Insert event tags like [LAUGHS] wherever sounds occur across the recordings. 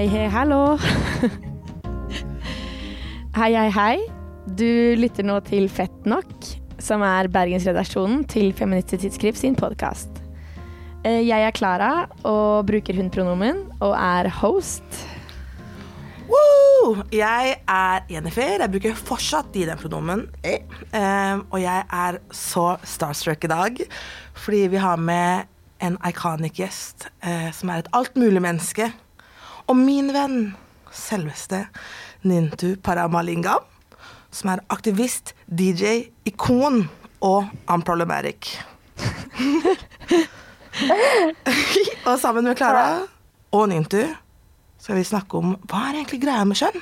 Hei, hei, hallo. [LAUGHS] hei, hei, hei. Du lytter nå til Fett nok, som er Bergensredaksjonen til Feministisk Tidsskrift sin podkast. Jeg er Klara og bruker hun-pronomen og er host. Woo! Jeg er Jennifer. Jeg bruker fortsatt de den pronomen. Eh. Og jeg er så starstruck i dag fordi vi har med en iconic gjest uh, som er et altmulig-menneske. Og min venn, selveste Nintu Paramalingam, som er aktivist, DJ, ikon og unproblematic. [LAUGHS] og sammen med Klara og Nintu skal vi snakke om hva er egentlig greia med kjønn?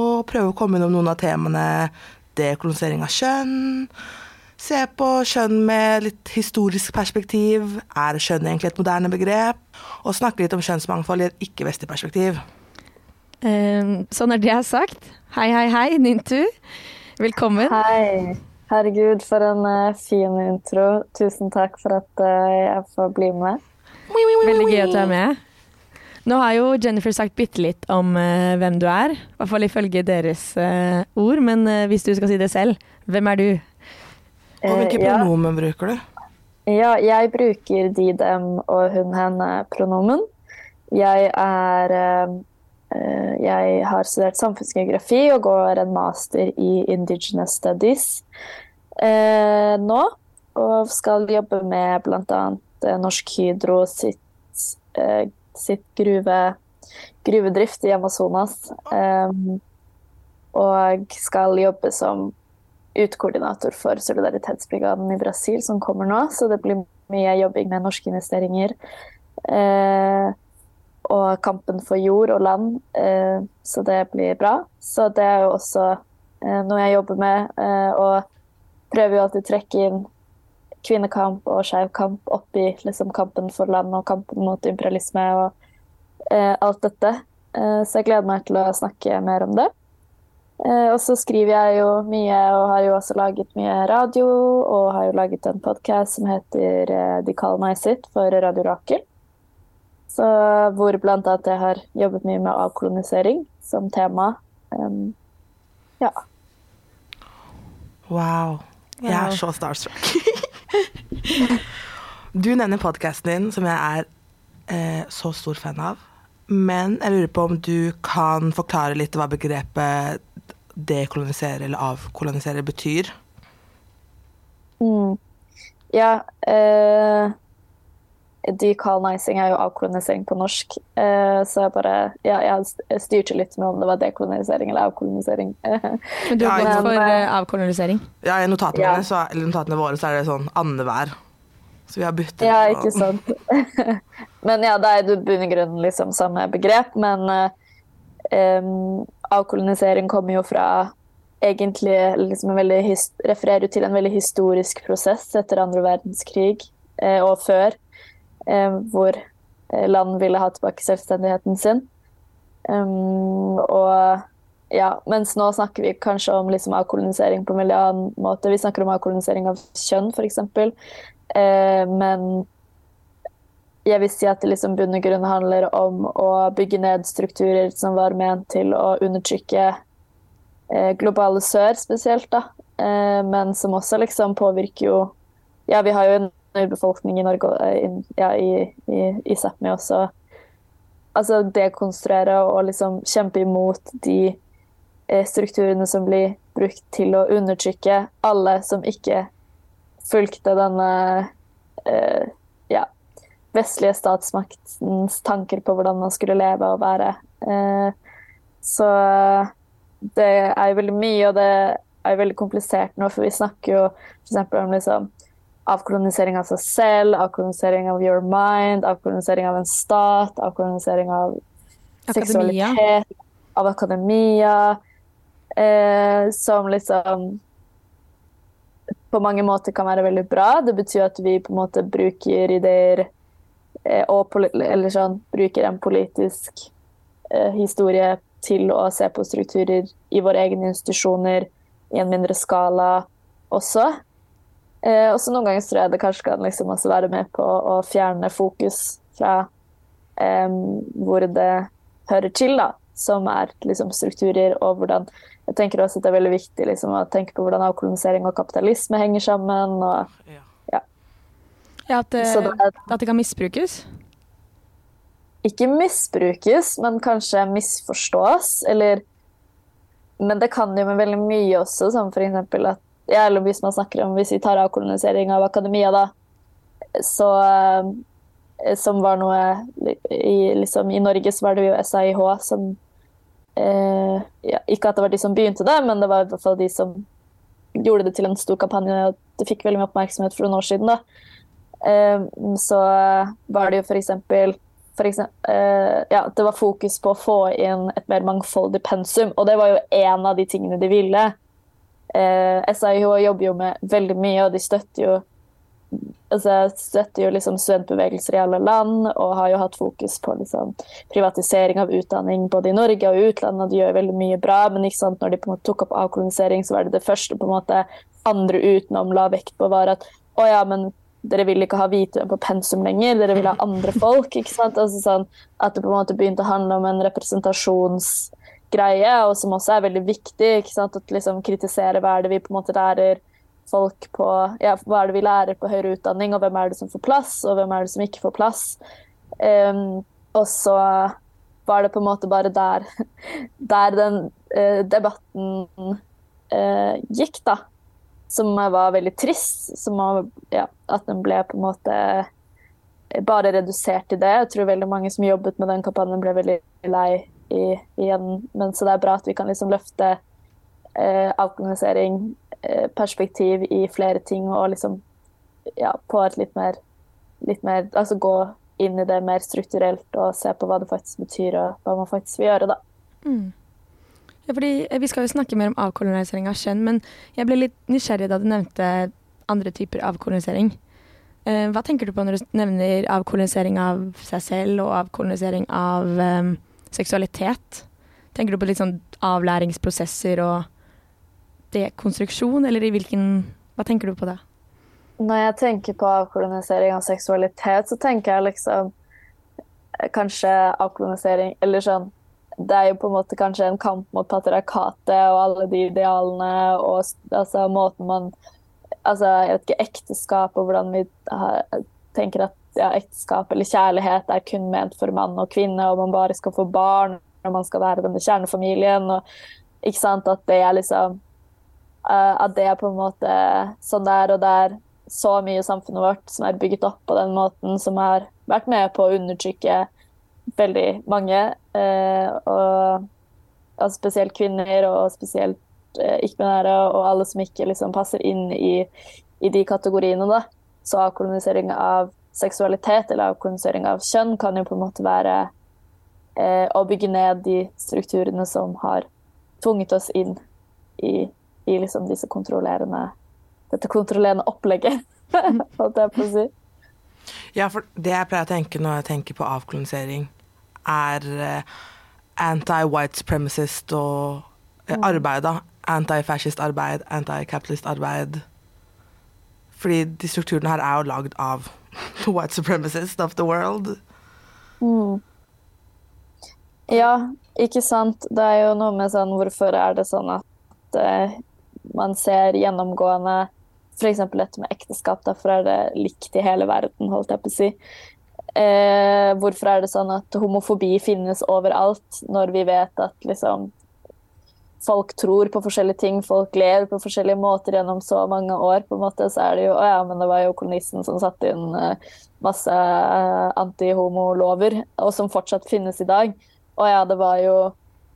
Og prøve å komme innom noen av temaene dekolonisering av kjønn. Se på kjønn med litt historisk perspektiv. Er kjønn egentlig et moderne begrep? Og snakke litt om kjønnsmangfold i et ikke-vestlig perspektiv. Um, sånn er det har sagt, hei, hei, hei, Nintu. Velkommen. Hei. Herregud, for en uh, fin intro. Tusen takk for at uh, jeg får bli med. Veldig gøy at du er med. Nå har jo Jennifer sagt bitte litt om uh, hvem du er, i hvert fall ifølge deres uh, ord. Men uh, hvis du skal si det selv, hvem er du? Og hvilke pronomen ja. bruker du? Ja, jeg bruker de, dem og hun, henne-pronomen. Jeg er Jeg har studert samfunnsgeografi og går en master i Indigenous Studies nå. Og skal jobbe med bl.a. Norsk Hydro sitt sitt gruve, gruvedrift i Amazonas. Og skal jobbe som utkoordinator for solidaritetsbrigaden i Brasil, som kommer nå. Så det blir mye jobbing med norske investeringer. Eh, og kampen for jord og land. Eh, så det blir bra. Så det er jo også eh, noe jeg jobber med. og prøver jo alltid å trekke inn kvinnekamp og skeiv kamp i liksom, kampen for land og kampen mot imperialisme og eh, alt dette. Eh, så jeg gleder meg til å snakke mer om det. Eh, og så skriver jeg jo mye og har jo også laget mye radio og har jo laget en podkast som heter eh, De kaller meg sitt for Radio Rakel. Så, hvor blant annet jeg har jobbet mye med avkolonisering som tema. Um, ja. Wow. Jeg er så starstruck. [LAUGHS] Du nevner podkasten din, som jeg er eh, så stor fan av. Men jeg lurer på om du kan forklare litt hva begrepet dekolonisere eller avkolonisere betyr? Mm. Ja eh, Decolonizing er jo avkolonisering på norsk. Eh, så jeg bare Ja, jeg styrte litt med om det var dekolonisering eller avkolonisering. [LAUGHS] Men du har gått for uh, avkolonisering? Ja, i notatene, ja. Så, notatene, våre så er det sånn annenhver. Så vi har byttet. Ja, ikke sant. [LAUGHS] men ja, det er i bunn og grunn liksom samme begrep. Men um, avkolonisering kommer jo fra egentlig liksom refererer til en veldig historisk prosess etter andre verdenskrig eh, og før, eh, hvor land ville ha tilbake selvstendigheten sin. Um, og ja, mens nå snakker vi kanskje om liksom avkolonisering på en veldig annen måte. Vi snakker om avkolonisering av kjønn, f.eks. Eh, men jeg vil si at det liksom bunn handler om å bygge ned strukturer som var ment til å undertrykke eh, globale sør spesielt, da. Eh, men som også liksom påvirker jo Ja, vi har jo en urbefolkning i Norge, eh, ja, i, i, i Sápmi også. Altså dekonstruere og liksom kjempe imot de eh, strukturene som blir brukt til å undertrykke alle som ikke fulgte denne eh, ja, vestlige statsmaktens tanker på hvordan man skulle leve og være. Eh, så det er jo veldig mye, og det er jo veldig komplisert nå, for vi snakker jo f.eks. om liksom avkolonisering av seg selv, avkolonisering av your mind, avkolonisering av en stat, avkolonisering av akademia. seksualitet, av akademia, eh, som liksom på mange måter kan være veldig bra. Det betyr at vi på en måte bruker ideer og eller sånn, bruker en politisk eh, historie til å se på strukturer i våre egne institusjoner i en mindre skala også. Eh, også noen ganger tror jeg det kanskje kan liksom også være med på å fjerne fokus fra eh, hvor det hører til, da, som er liksom, strukturer og hvordan Jeg tenker også at det er veldig viktig liksom, å tenke på hvordan avkolonisering og kapitalisme henger sammen. og Ja. Ja, at, det, at det kan misbrukes. ikke misbrukes, men kanskje misforstås. Eller Men det kan jo med veldig mye også, som eksempel at ja, eller hvis man snakker om Hvis vi tar avkolonisering av akademia, da, så eh, Som var noe i, liksom, I Norge så var det jo SAIH som eh, ja, Ikke at det var de som begynte det, men det var i hvert fall de som gjorde det til en stor kampanje, og det fikk veldig mye oppmerksomhet for noen år siden. da. Eh, så var det jo eksempel, for eksempel eh, ja, Det var fokus på å få inn et mer mangfoldig pensum, og det var jo en av de tingene de ville. Eh, SIH jobber jo med veldig mye, og de støtter jo altså, støtter jo liksom studentbevegelser i alle land og har jo hatt fokus på liksom, privatisering av utdanning både i Norge og i utlandet. og De gjør veldig mye bra, men ikke sant, når de på en måte tok opp avkolonisering, så var det det første på en måte andre utenom la vekt på, var at å ja, men dere vil ikke ha hvite på pensum lenger, dere vil ha andre [LAUGHS] folk. ikke sant? Altså sånn At det på en måte begynte å handle om en representasjonsgreie, og som også er veldig viktig. ikke sant? At liksom kritisere hva er det vi på en måte lærer folk på ja, Hva er det vi lærer på høyere utdanning, og hvem er det som får plass, og hvem er det som ikke får plass. Um, og så var det på en måte bare der, [LAUGHS] der den uh, debatten uh, gikk, da. Som var veldig trist. Som var, ja, at den ble på en måte bare redusert til det. Jeg tror veldig mange som jobbet med den kampanjen, ble veldig lei i, igjen. Men så det er bra at vi kan liksom løfte uh, avkolonisering perspektiv i flere ting og liksom ja, på et litt mer, litt mer Altså gå inn i det mer strukturelt og se på hva det faktisk betyr og hva man faktisk vil gjøre, da. Mm. Ja, fordi Vi skal jo snakke mer om avkolonisering av kjønn, men jeg ble litt nysgjerrig da du nevnte andre typer avkolonisering. Eh, hva tenker du på når du nevner avkolonisering av seg selv og avkolonisering av um, seksualitet? Tenker du på litt sånn avlæringsprosesser og dekonstruksjon, eller i hvilken Hva tenker du på det? Når jeg tenker på avkolonisering av seksualitet, så tenker jeg liksom kanskje avkolonisering Eller sånn Det er jo på en måte kanskje en kamp mot patriarkatet og alle de idealene og altså måten man Altså, jeg vet ikke, ekteskap og hvordan vi har, tenker at ja, ekteskap eller kjærlighet er kun ment for mann og kvinne, og man bare skal få barn og man skal være denne kjernefamilien. og ikke sant, At det er liksom Uh, at det er på en måte sånn der og der så mye i samfunnet vårt som er bygget opp på den måten, som har vært med på å undertrykke veldig mange. Uh, og, og, spesielt kvinner, og spesielt uh, ikke-binære, og alle som ikke liksom, passer inn i, i, de kategoriene. Da. Så avkolonisering av seksualitet eller avkolonisering av kjønn kan jo på en måte være å bygge ned de strukturene som har tvunget oss inn i i liksom disse kontrollerende dette kontrollerende opplegget, [LAUGHS] holdt jeg på å si. Ja, for det jeg pleier å tenke når jeg tenker på avkolonisering, er uh, anti-white supremacist og uh, arbeid, da. Anti-fascist arbeid, anti-capitalist arbeid. Fordi de strukturene her er jo lagd av [LAUGHS] white supremacist of the world. Mm. Ja, ikke sant. Det er jo noe med sånn Hvorfor er det sånn at uh, man ser gjennomgående f.eks. dette med ekteskap. Derfor er det likt i hele verden, holdt jeg på å si. Eh, hvorfor er det sånn at homofobi finnes overalt, når vi vet at liksom folk tror på forskjellige ting, folk lever på forskjellige måter gjennom så mange år, på en måte, så er det jo Å ja, men det var jo kolonisten som satte inn masse antihomolover, og som fortsatt finnes i dag. Å ja, det var jo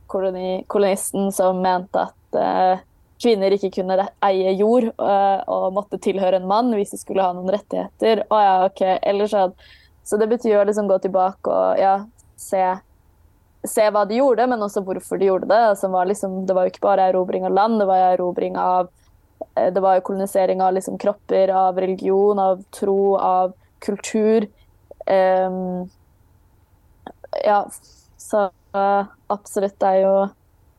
koloni, kolonisten som mente at uh, kvinner ikke kunne eie jord uh, og måtte tilhøre en mann hvis de skulle ha noen rettigheter. Å ja, ok. Ellers så, så det betyr å liksom gå tilbake og ja, se, se, hva de gjorde, men også hvorfor de gjorde det. Altså, var liksom, det var jo ikke bare erobring av land, det var erobring av uh, Det var jo kolonisering av liksom, kropper, av religion, av tro, av kultur. Um, ja, så uh, absolutt det er jo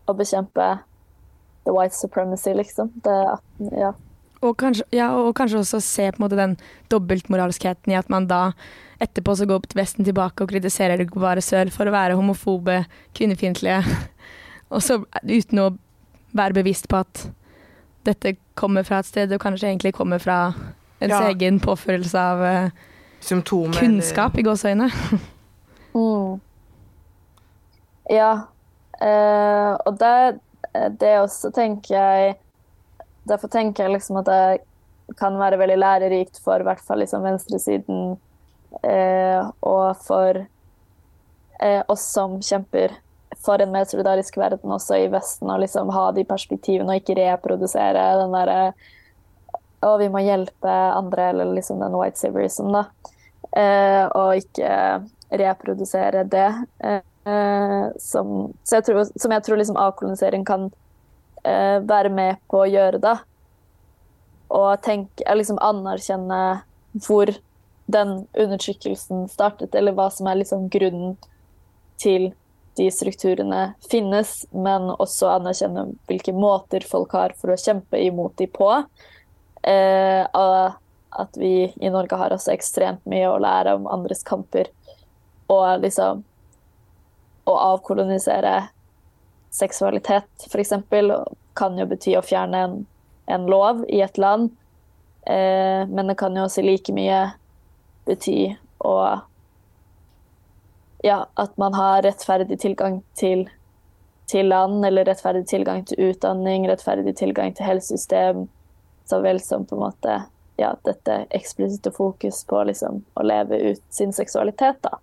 å bekjempe the white supremacy, liksom. Det, ja. og, kanskje, ja, og kanskje også se på en måte den dobbeltmoralskheten i at man da etterpå så går Vesten tilbake og kritiserer det bare sør for å være homofobe, kvinnefiendtlige. [LAUGHS] og så uten å være bevisst på at dette kommer fra et sted, og kanskje egentlig kommer fra ens Ja. egen påførelse av uh, Symptomer kunnskap, i gåseøyne. Mm. Ja. Uh, og det, det også tenker jeg Derfor tenker jeg liksom at det kan være veldig lærerikt for i hvert fall liksom venstresiden eh, og for eh, oss som kjemper for en mer solidarisk verden også i Vesten, å liksom ha de perspektivene og ikke reprodusere den derre Å, vi må hjelpe andre, eller liksom den white civilism», da. Eh, og ikke reprodusere det. Eh, som, så jeg tror, som jeg tror liksom avkolonisering kan uh, være med på å gjøre, da. Og tenke, eh, liksom anerkjenne hvor den undertrykkelsen startet, eller hva som er liksom grunnen til de strukturene finnes, men også anerkjenne hvilke måter folk har for å kjempe imot de på. Og at vi i Norge har også ekstremt mye å lære om andres kamper. Og liksom Å avkolonisere seksualitet, f.eks., kan jo bety å fjerne en, en lov i et land. Eh, men det kan jo også like mye bety å Ja, at man har rettferdig tilgang til, til land, eller rettferdig tilgang til utdanning, rettferdig tilgang til helsesystem, så vel som på en måte ja, dette eksplisitte fokus på liksom, å leve ut sin seksualitet, da.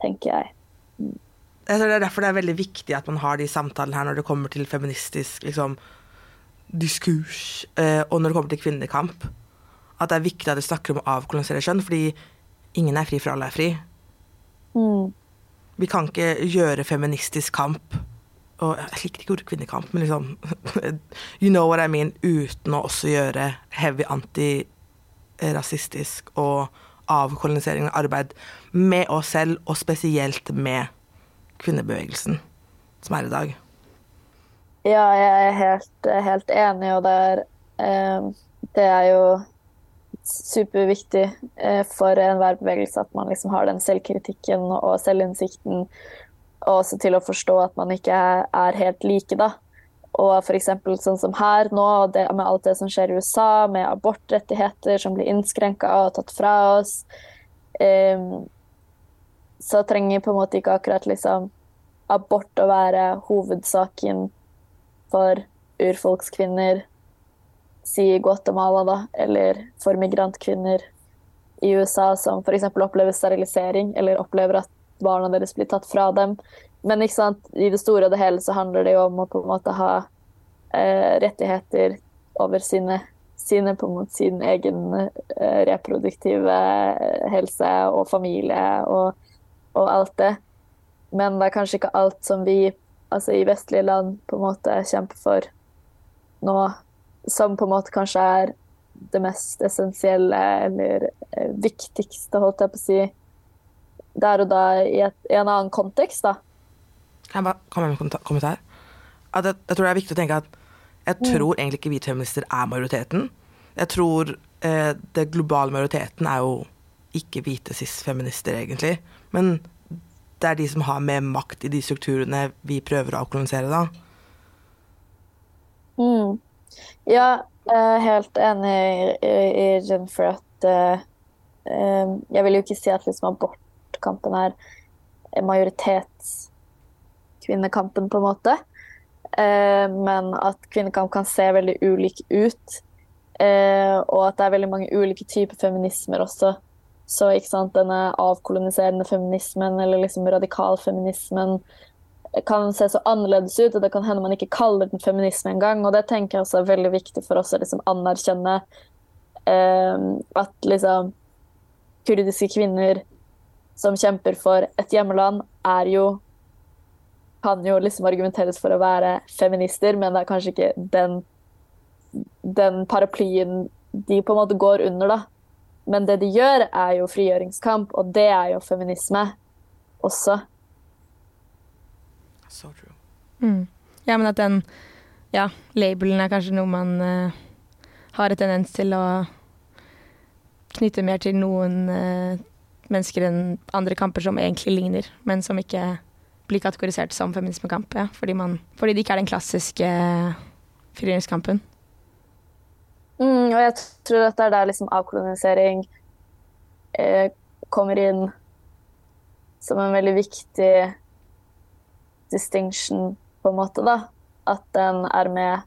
Tenker jeg. Jeg tror Det er derfor det er veldig viktig at man har de samtalene her når det kommer til feministisk liksom, diskurs, eh, og når det kommer til kvinnekamp. At det er viktig at vi snakker om å avkolonisere kjønn, fordi ingen er fri for alle er fri. Mm. Vi kan ikke gjøre feministisk kamp og Jeg liker ikke ordet kvinnekamp, men liksom [LAUGHS] You know what I mean. Uten å også gjøre heavy antirasistisk og avkolonisering av arbeid med oss selv, og spesielt med kvinnebevegelsen som er i dag. Ja, jeg er helt, helt enig, og det er, eh, det er jo superviktig eh, for enhver bevegelse at man liksom har den selvkritikken og selvinnsikten, og også til å forstå at man ikke er, er helt like, da. Og f.eks. sånn som her nå, det, med alt det som skjer i USA, med abortrettigheter som blir innskrenka og tatt fra oss, eh, så trenger på en måte ikke akkurat liksom abort å være hovedsaken for urfolkskvinner, si Guatemala, da, eller for migrantkvinner i USA som f.eks. opplever sterilisering, eller opplever at barna deres blir tatt fra dem. Men i det store og det hele så handler det jo om å på en måte ha eh, rettigheter over sine, sine på en måte sin egen eh, reproduktive helse og familie og, og alt det. Men det er kanskje ikke alt som vi altså i vestlige land på en måte kjemper for nå, som på en måte kanskje er det mest essensielle eller eh, viktigste, holdt jeg på å si, der og da i, et, en annen kontekst, da. Kan jeg bare komme med en kommentar- kommentar? At jeg, jeg tror det er viktig å tenke at jeg tror egentlig ikke hvite feminister er majoriteten. Jeg tror eh, det globale majoriteten er jo ikke hvite cis-feminister, egentlig. Men det er de som har mer makt i de strukturene vi prøver å avkolonisere, da. Mm. Ja, jeg er helt enig i, i Jennifer at eh, Jeg vil jo ikke si at liksom abortkampen er majoritetskvinnekampen, på en måte. Uh, men at kvinnekamp kan se veldig ulik ut. Uh, og at det er veldig mange ulike typer feminismer også. Så sant, denne avkoloniserende feminismen eller liksom radikalfeminismen kan se så annerledes ut, og det kan hende man ikke kaller den feminisme engang. Og det tenker jeg også er veldig viktig for oss å liksom anerkjenne eh, at liksom kurdiske kvinner som kjemper for et hjemmeland, er jo kan jo liksom argumenteres for å være feminister, men det er kanskje ikke den, den paraplyen de på en måte går under, da. Men det de gjør, er jo frigjøringskamp, og det er jo feminisme også. So true. Mm. Ja, men at den ja, labelen er kanskje noe man uh, har en tendens til å knytte mer til noen uh, mennesker enn andre kamper som egentlig ligner, men som ikke blir kategorisert som feminismekamp. Ja, fordi, man, fordi det ikke er den klassiske frigjøringskampen. Mm, og jeg tror at det er der liksom avkolonisering eh, kommer inn som en veldig viktig distinction, på en måte, da. At den er med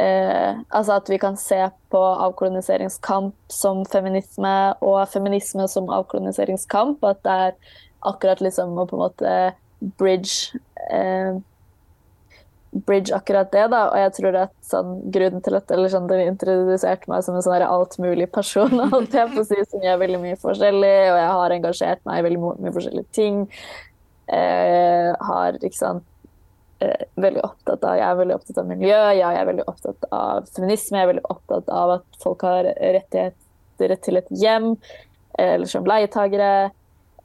eh, Altså at vi kan se på avkoloniseringskamp som feminisme, og feminisme som avkoloniseringskamp. At det er akkurat liksom å på en måte bridge eh, bridge akkurat det, da. Og jeg tror at sånn, grunnen til at sånn, den introduserte meg som en sånn altmulig person, [LAUGHS] alt jeg får si, som gjør veldig mye forskjellig, og jeg har engasjert meg i veldig mye forskjellige ting. Eh, har ikke sant eh, veldig opptatt av, Jeg er veldig opptatt av miljø, jeg er veldig opptatt av feminisme, jeg er veldig opptatt av at folk har rettigheter til et hjem, eller som leietagere.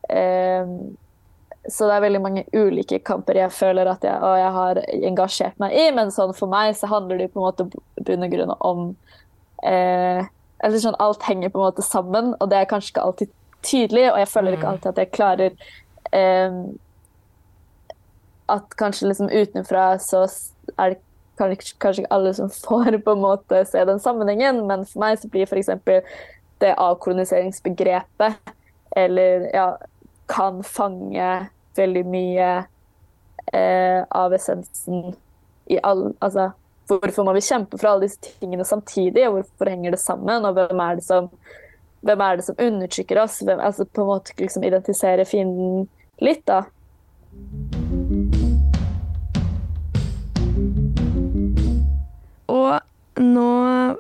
Eh, så det er veldig mange ulike kamper jeg føler at jeg, jeg, har engasjert meg i, men sånn for meg så handler det på en måte bunn og grunn om eh, eller sånn, Alt henger på en måte sammen, og det er kanskje ikke alltid tydelig, og jeg føler ikke mm. alltid at jeg klarer eh, At kanskje liksom utenfra så er det kanskje ikke alle som [LAUGHS] får på en måte se den sammenhengen, men for meg så blir f.eks. det avkoloniseringsbegrepet eller ja, kan fange veldig mye eh, av essensen i all Altså hvorfor må vi kjempe for alle disse tingene samtidig, og hvorfor henger det sammen, og hvem er det som, hvem er det som undertrykker oss? Hvem, altså på en måte liksom identifisere fienden litt, da. Og nå,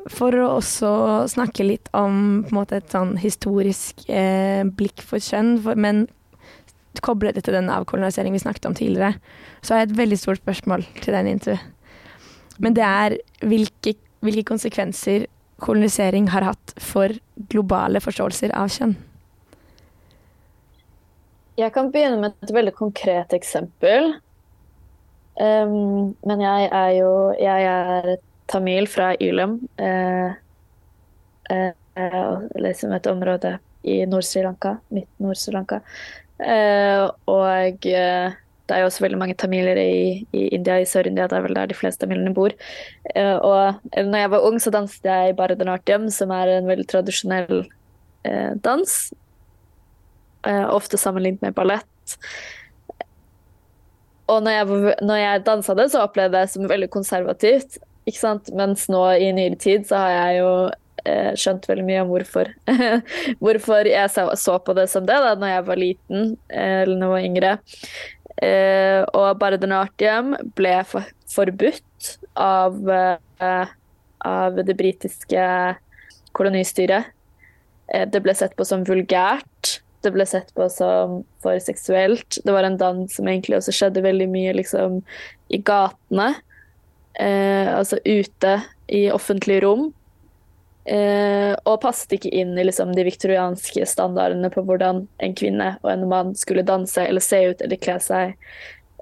for å også snakke litt om på en måte, et sånn historisk eh, blikk for kjønn, for, men koble det til den avkoloniseringen vi snakket om tidligere, så har jeg et veldig stort spørsmål til den intervju. Men det er hvilke, hvilke konsekvenser kolonisering har hatt for globale forståelser av kjønn. Jeg kan begynne med et veldig konkret eksempel. Um, men jeg er jo Jeg er tamil fra Ylem. Uh, uh, liksom et område i Nord-Sri Lanka. Midt Nord-Sri Lanka. Uh, og uh, det er jo også veldig mange tamiler i, i India, i Sør-India. Det er vel der de fleste tamilene bor. Uh, og når jeg var ung, så danset jeg i Bharatanatyam, som er en veldig tradisjonell dans. ofte sammenlignet med ballett. Og når jeg, når jeg dansa det, så opplevde jeg det som veldig konservativt. Mens nå i nyere tid så har jeg jo eh, skjønt veldig mye om hvorfor, [LAUGHS] hvorfor jeg så, på det som det da når jeg var liten eh, eller når jeg var yngre. Eh, og Bharatanatyam ble for, forbudt av, eh, av det britiske kolonistyret. Eh, det ble sett på som vulgært. Det ble sett på som for seksuelt. Det var en dans som egentlig også skjedde veldig mye liksom, i gatene. Eh, altså ute i offentlige rom. Eh, og passet ikke inn i liksom, de viktorianske standardene på hvordan en kvinne og en mann skulle danse eller se ut eller kle seg.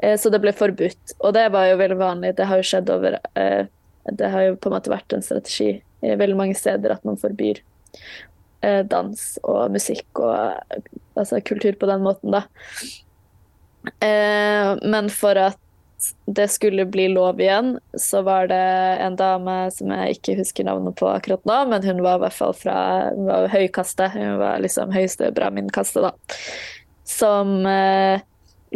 Eh, så det ble forbudt. Og det var jo veldig vanlig. Det har jo skjedd over eh, Det har jo på en måte vært en strategi i veldig mange steder at man forbyr eh, dans og musikk og altså, kultur på den måten, da. Eh, men for at det skulle bli lov igjen, så var det en dame som jeg ikke husker navnet på akkurat nå, men hun var i hvert fall fra hun var høykaste, hun var liksom høyeste brahmin-kaste, da, som eh,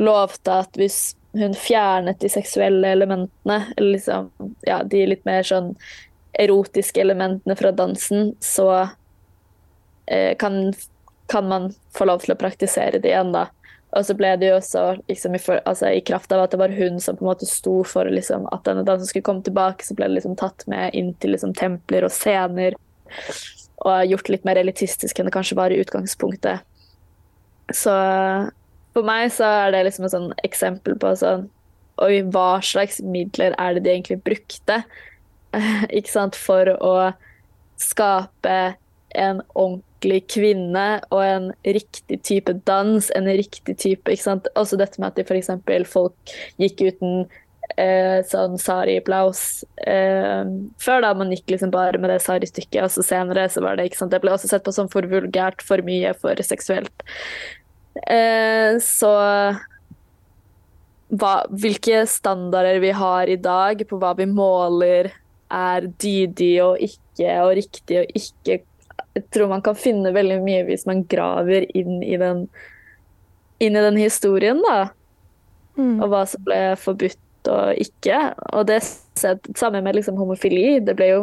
lovte at hvis hun fjernet de seksuelle elementene, eller liksom ja, de litt mer sånn erotiske elementene fra dansen, så eh, kan, kan man få lov til å praktisere det igjen, da. Og så ble det jo også liksom, i, for, altså, i, kraft av at det var hun som på en måte sto for liksom, at denne dansen skulle komme tilbake, så ble det liksom tatt med inn til liksom, templer og scener. Og gjort litt mer elitistisk enn det kanskje var i utgangspunktet. Så for meg så er det liksom et sånn eksempel på sånn Oi, hva slags midler er det de egentlig brukte [LAUGHS] ikke sant, for å skape en ordentlig kvinne og en riktig type dans, en riktig type ikke sant? Også dette med at de f.eks. folk gikk uten eh, sånn sari-blouse eh, før, da. Man gikk liksom bare med det sari-stykket, og så senere så var det ikke sant, Det ble også sett på som for vulgært, for mye, for seksuelt. Eh, så hva, hvilke standarder vi har i dag på hva vi måler er dydig og ikke, og riktig og ikke Jeg tror man kan finne veldig mye hvis man graver inn i den, inn i den historien, da. Mm. Og hva som ble forbudt og ikke. Og det samme med liksom homofili. Det ble jo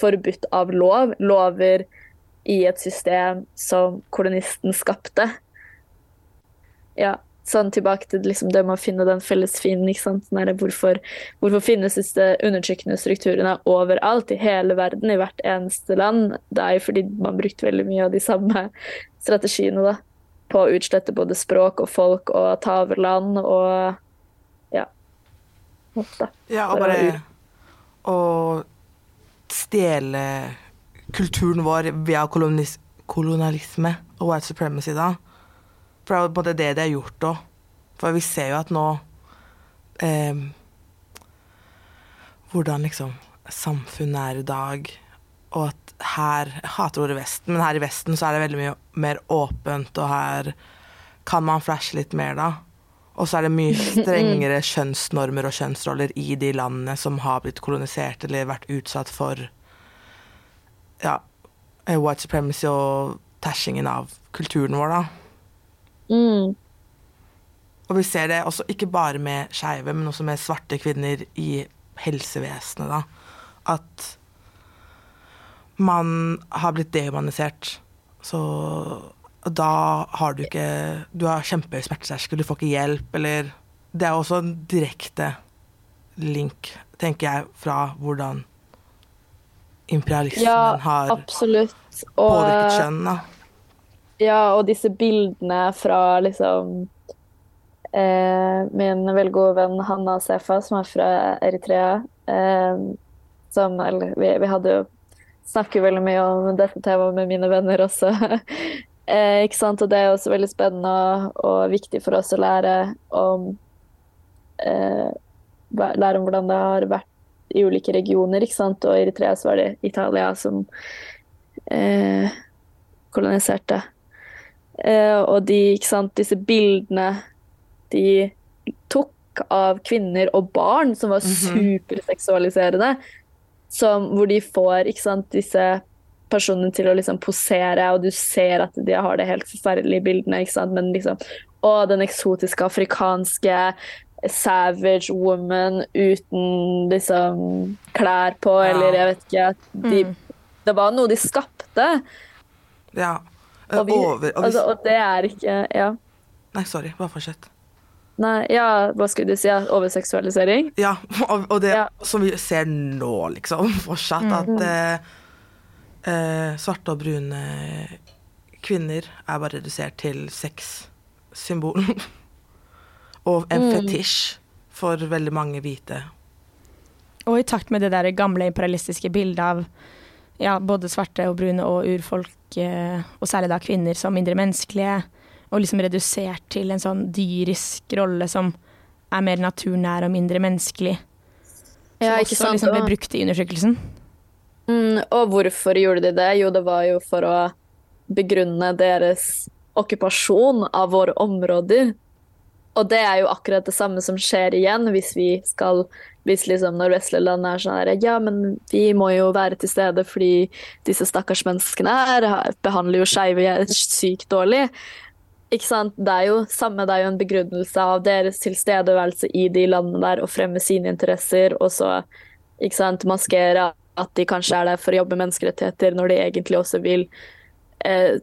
forbudt av lov. Lover i et system som kolonisten skapte. Ja sånn tilbake til liksom det med å finne den felles fienden. Sånn hvorfor, hvorfor, finnes disse undertrykkende strukturene overalt, i hele verden, i hvert eneste land? Det er jo fordi man brukte veldig mye av de samme strategiene da, på å utslette både språk og folk og ta over land og ja. Ofte. Ja, og bare å stjele kulturen vår via kolonialisme og white supremacy, da for det er jo både det det har gjort òg. For vi ser jo at nå eh, Hvordan liksom samfunnet er i dag, og at her Jeg hater ordet Vesten, men her i Vesten så er det veldig mye mer åpent, og her kan man flashe litt mer, da. Og så er det mye [LAUGHS] strengere kjønnsnormer og kjønnsroller i de landene som har blitt kolonisert eller vært utsatt for ja, white supremacy og tashingen av kulturen vår, da. Mm. Og vi ser det også ikke bare med skeive, men også med svarte kvinner i helsevesenet, da. At man har blitt dehumanisert. Så da har du ikke Du har kjempehøy smerteterskel, du får ikke hjelp, eller Det er også en direkte link, tenker jeg, fra hvordan imperialismen ja, har absolutt. Og, påvirket kjønn. da. Ja, og disse bildene fra liksom eh, Min veldig gode venn Hanna Sefa, som er fra Eritrea. Eh, som Eller vi, vi, hadde jo Snakker veldig mye om dette temaet med mine venner også. [LAUGHS] eh, ikke sant? Og det er også veldig spennende og, og viktig for oss å lære om eh, Lære om hvordan det har vært i ulike regioner. ikke sant? Og i Eritrea så var det Italia som eh, koloniserte. Uh, og de, sant, disse bildene de tok av kvinner og barn som var -hmm. superseksualiserende, som, hvor de får sant, disse personene til å liksom posere, og du ser at de har det helt forferdelige bildene. Men liksom Og den eksotiske afrikanske savage woman uten liksom klær på, ja. eller jeg vet ikke de, mm. Det var noe de skapte. Ja. Og, vi, over, og, altså, og det er ikke Ja. Nei, sorry. Bare fortsett. Nei, ja, hva skulle du si? Overseksualisering? Ja, [LAUGHS] og, og det ja. som vi ser nå, liksom, [LAUGHS] fortsatt, mm. at eh, eh, svarte og brune kvinner er bare redusert til sexsymbol. [LAUGHS] og en mm. fetisj for veldig mange hvite. Og i takt med det der gamle imperialistiske bildet av ja, både svarte og brune og urfolk, eh, og særlig da kvinner, som mindre menneskelige. Og liksom redusert til en sånn dyrisk rolle som er mer naturnær og mindre menneskelig. Ja, ikke også sant? liksom ble brukt i undersøkelsen. Mm, og hvorfor gjorde de det? Jo, det var jo for å begrunne deres okkupasjon av våre områder. Og det er jo akkurat det samme som skjer igjen hvis vi skal hvis liksom når vestlige land er sånn her Ja, men vi må jo være til stede fordi disse stakkars menneskene her behandler jo skeive sykt dårlig. Ikke sant? Det er jo samme, det er jo en begrunnelse av deres tilstedeværelse i de landene der og fremme sine interesser, og så ikke sant, maskere at de kanskje er der for å jobbe med menneskerettigheter, når de egentlig også vil eh,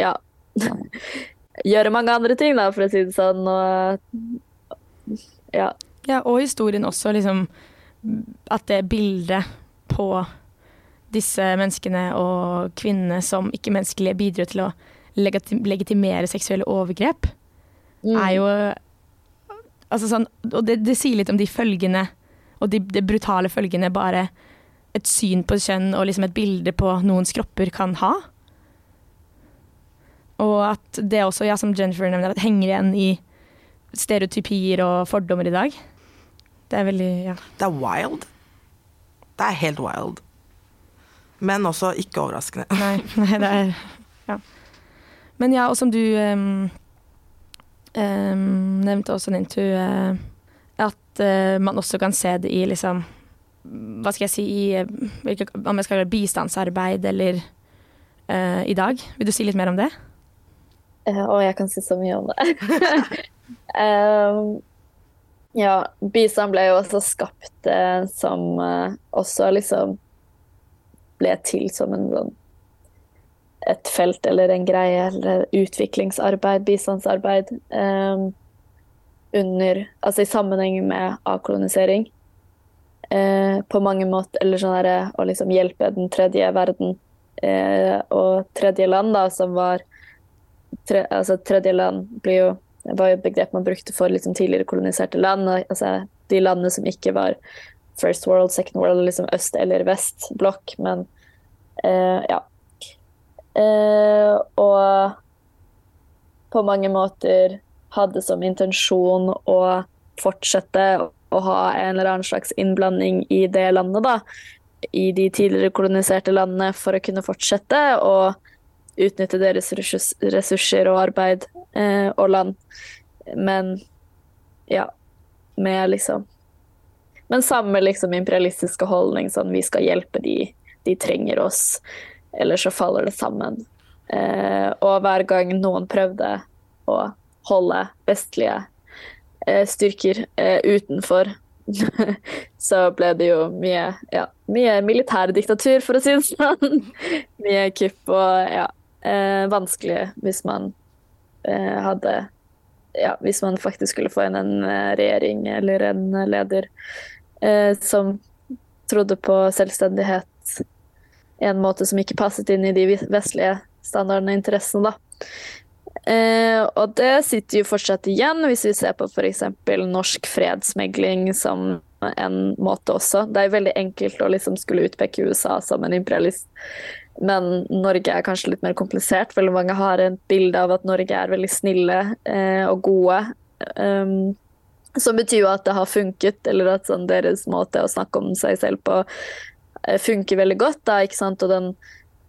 ja [LAUGHS] gjøre mange andre ting, da, for å si det sånn. Og ja. Ja, og historien også, liksom At det bildet på disse menneskene og kvinnene som ikke-menneskelige bidrar til å legitimere seksuelle overgrep, mm. er jo Altså sånn Og det, det, sier litt om de følgene, og de, de, brutale følgene bare et syn på kjønn og liksom et bilde på noens kropper kan ha. Og at det også, ja, som Jennifer nevner, henger igjen i stereotypier og fordommer i dag. Det er veldig Ja. Det er wild. Det er helt wild. Men også ikke overraskende. Nei, [LAUGHS] nei det er Ja. Men ja, og som du um, um, nevnte også, Nintu, uh, at uh, man også kan se det i liksom Hva skal jeg si i, hvilke, Om jeg skal gjøre bistandsarbeid eller uh, i dag. Vil du si litt mer om det? Og jeg kan si så mye om det. [LAUGHS] um, ja, bistand ble jo også skapt som også liksom ble til som en sånn et felt eller en greie eller utviklingsarbeid, bistandsarbeid, um, under Altså i sammenheng med avkolonisering. Uh, på mange måter Eller sånn derre å liksom hjelpe den tredje verden uh, og tredje land, da, som var tre, Altså tredje land blir jo var jo et begrep man brukte for liksom tidligere koloniserte land. altså De landene som ikke var first world, second world, liksom øst- eller vest-blokk, men eh, ja. Eh, og på mange måter hadde som intensjon å fortsette å ha en eller annen slags innblanding i det landet, da. I de tidligere koloniserte landene for å kunne fortsette å utnytte deres ressurser og arbeid eh, og land. Men ja, med liksom Men samme liksom imperialistiske holdning, sånn vi skal hjelpe de, de trenger oss eller så faller det sammen. Eh, og hver gang noen prøvde å holde vestlige eh, styrker eh, utenfor, [LAUGHS] så ble det jo mye, ja, mye militærdiktatur, for å si det sånn. [LAUGHS] mye kupp og ja, eh, vanskelig hvis man eh, hadde ja, hvis man faktisk skulle få inn en eh, regjering eller en leder som trodde på selvstendighet en måte som ikke passet inn i de vestlige standardene og interessene, da. Eh, og det sitter jo fortsatt igjen, hvis vi ser på f.eks. norsk fredsmegling som en måte også. Det er veldig enkelt å liksom skulle utpeke USA som en imperialist, men Norge er kanskje litt mer komplisert. Veldig mange har et bilde av at Norge er veldig snille eh, og gode. Um, som betyr jo at det har funket, eller at sånn, deres måte å snakke om seg selv på Eh, funker veldig godt. Da, ikke sant? Og den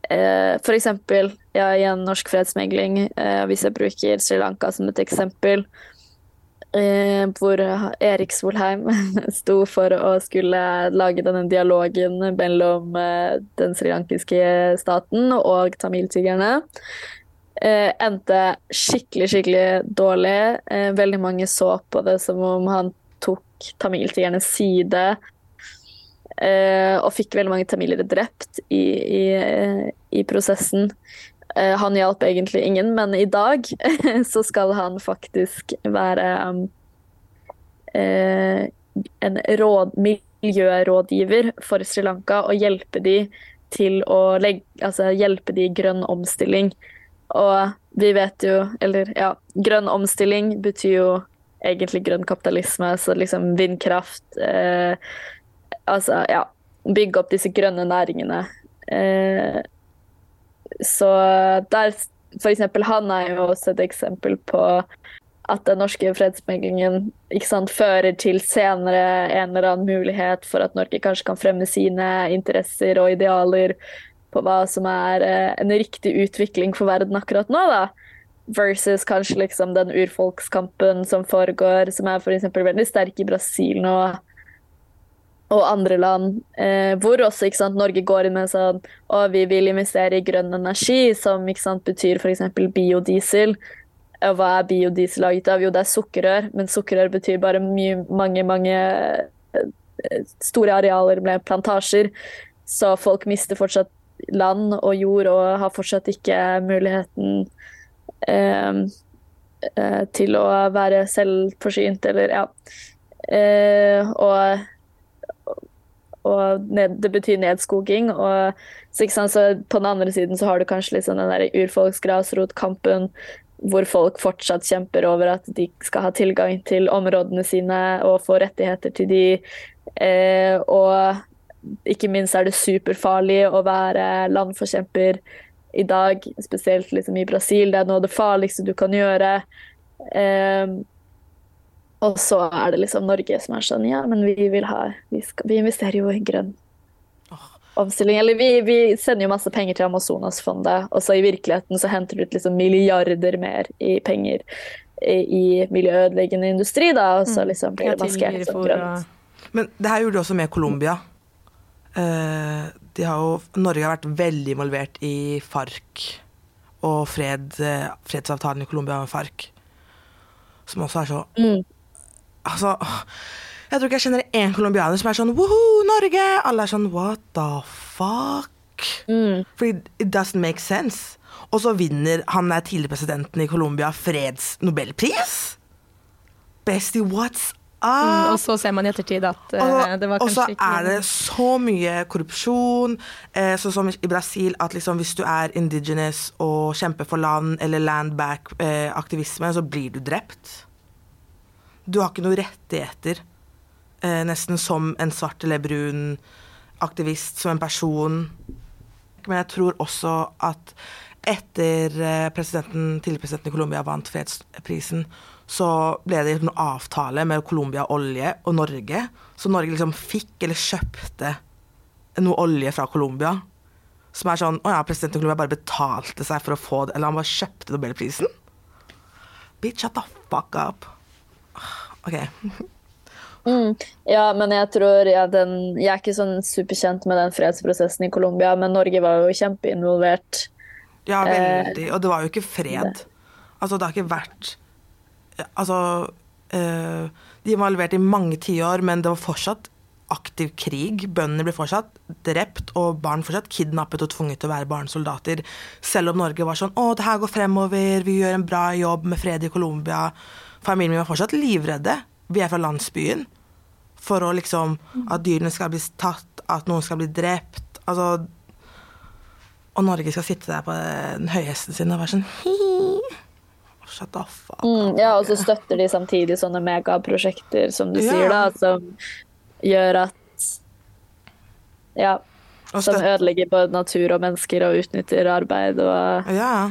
eh, For eksempel ja, en norsk fredsmegling, eh, hvis jeg bruker Sri Lanka som et eksempel, eh, hvor Erik Solheim [LAUGHS] sto for å skulle lage denne dialogen mellom eh, den srilankiske staten og tamiltiggerne. Eh, endte skikkelig, skikkelig dårlig. veldig mange så på det som om han tok tamiltiggernes side og fikk veldig mange tamilere drept i, i, i prosessen. Uh, han hjalp egentlig ingen, men i dag [LAUGHS] så skal han faktisk være um, uh, en råd, miljørådgiver for Sri Lanka og hjelpe de til å legge, altså hjelpe de i grønn omstilling. Og vi vet jo, eller ja, grønn omstilling betyr jo egentlig grønn kapitalisme, så liksom vindkraft eh, altså, ja, bygge opp disse grønne næringene. Eh, så der for eksempel, Han er jo også et eksempel på at den norske fredsmeglingen sant, fører til senere en eller annen mulighet for at Norge kanskje kan fremme sine interesser og idealer på hva som er eh, en riktig utvikling for verden akkurat nå. da. Versus kanskje liksom den urfolkskampen som foregår, som er f.eks. veldig sterk i Brasil nå og andre land, eh, hvor også sant, Norge går inn med sånn og vi vil investere i grønn energi, som sant, betyr f.eks. biodiesel. Og hva er biodiesel laget av? Jo, det er sukkerrør, men sukkerrør betyr bare mye, mange, mange eh, store arealer med plantasjer. Så folk mister fortsatt land og jord og har fortsatt ikke muligheten eh, eh til å være selvforsynt, eller ja. Eh, og og ned, det betyr nedskoging. Og, så, så, på den andre siden så har du kanskje liksom den der urfolksgrasrotkampen hvor folk fortsatt kjemper over at de skal ha tilgang til områdene sine og få rettigheter til de. Eh, og ikke minst er det superfarlig å være landforkjemper i dag, spesielt liksom i Brasil. Det er noe av det farligste du kan gjøre. Eh, Og så er det liksom Norge som er sånn Ja, men vi vil ha Vi, skal, vi investerer jo i grønn omstilling. Eller vi, vi sender jo masse penger til Amazonasfondet, og så i virkeligheten så henter du ut liksom milliarder mer i penger i, i miljøødeleggende industri, da, og så Mm. liksom blir det maskert som grønt. Men det her gjorde de også med Colombia. Eh, de har jo, Norge har vært veldig involvert i FARC og fred, eh, fredsavtalen i Colombia med FARC. Som også er så Mm. Altså, jeg tror ikke jeg kjenner én colombianer som er sånn woho, Norge! Alle er sånn what the fuck? Mm. Fordi it doesn't make sense. Og så vinner han der tidligere presidenten i Colombia freds-nobelpris? Bestie, what's Mm, up? og så ser man i ettertid at eh, Og, det var og så ikke er det så mye korrupsjon, eh, sånn som i Brasil, at liksom hvis du er indigenous og kjemper for land eller land back-aktivisme, så blir du drept. Du har ikke noen rettigheter, eh, nesten som en svart eller brun aktivist, som en person. Men jeg tror også at etter eh, presidenten, tidligere presidenten i Colombia vant fredsprisen, så ble det en avtale med Colombia Olje og Norge. Så Norge liksom fikk eller kjøpte noe olje fra Colombia. Som er sånn Å ja, presidenten i Colombia bare betalte seg for å få det, eller han bare kjøpte Nobelprisen? Bitch, shut the fuck up. OK. [LAUGHS] Mm. Ja, men jeg tror ja, den, Jeg er ikke sånn superkjent med den fredsprosessen i Colombia, men Norge var jo kjempeinvolvert. Ja, Eh, veldig. Og det var jo ikke fred. Altså, det har ikke vært Altså eh, De var involvert i mange tiår, men det var fortsatt aktiv krig. Bøndene ble fortsatt drept, og barn fortsatt kidnappet og tvunget til å være barnesoldater. Selv om Norge var sånn 'Å, det her går fremover. Vi gjør en bra jobb med fred i Colombia'. Familien min var fortsatt livredde. Vi er fra landsbyen. For å liksom At dyrene skal bli tatt, at noen skal bli drept. Altså og Norge skal sitte der på den høyhesten sin og være sånn hi Shut the fuck Mm, ja, og så støtter de samtidig sånne megaprosjekter, som du Ja. sier, da, som gjør at Ja, som ødelegger både natur og mennesker og utnytter arbeid og Ja.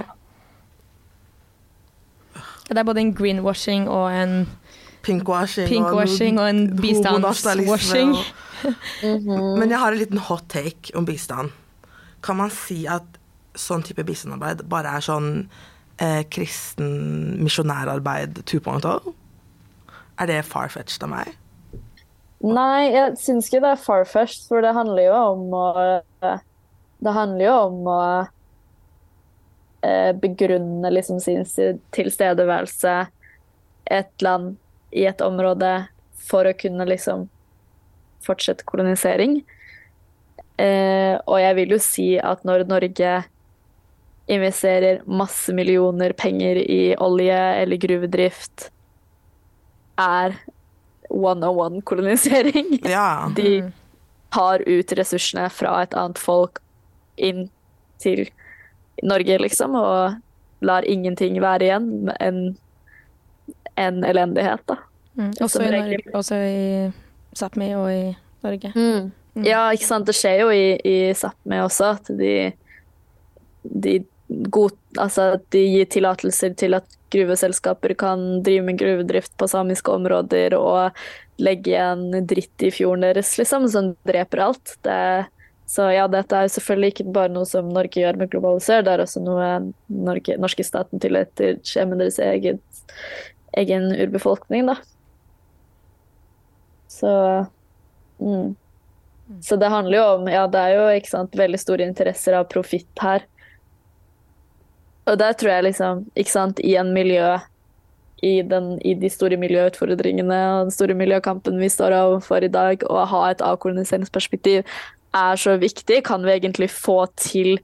Det er både en greenwashing og en Pinkwashing, Pinkwashing og en bistandswashing. og- [LAUGHS] Men jeg har en liten hot take om bistand. Kan man si at sånn type bistandarbeid bare er sånn eh, kristen misjonærarbeid 2.0? Er det far-fetched av meg? Nei, jeg syns ikke det er far-fetched, for det handler jo om å Det handler jo om å begrunne liksom sin tilstedeværelse et land, i et område, for å kunne liksom fortsette kolonisering. Eh, og jeg vil jo si at når Norge investerer masse millioner penger i olje eller gruvedrift, er one-on-one-kolonisering. [LAUGHS] Ja. De tar ut ressursene fra et annet folk inn til Norge, liksom, og lar ingenting være igjen enn en elendighet, da. Mm. Også, i. Norge, også i Sápmi og i Norge. Mm. Ja, ikke sant. Det skjer jo i, i Sápmi også at de, de, god, altså, de gir tillatelser til at gruveselskaper kan drive med gruvedrift på samiske områder og legge igjen dritt i fjorden deres, liksom, som dreper alt. Det, så ja, dette er jo selvfølgelig ikke bare noe som Norge gjør med Globaliser, det er også noe Norge, norske staten tillater skjer med deres eget, egen urbefolkning, da. Så mm. Så det handler jo om Ja, det er jo ikke sant, veldig store interesser av profitt her. Og der tror jeg liksom, ikke sant, i en miljø i, den, i de store miljøutfordringene og den store miljøkampen vi står overfor i dag, å ha et avkoloniseringsperspektiv er så viktig. Kan vi egentlig få til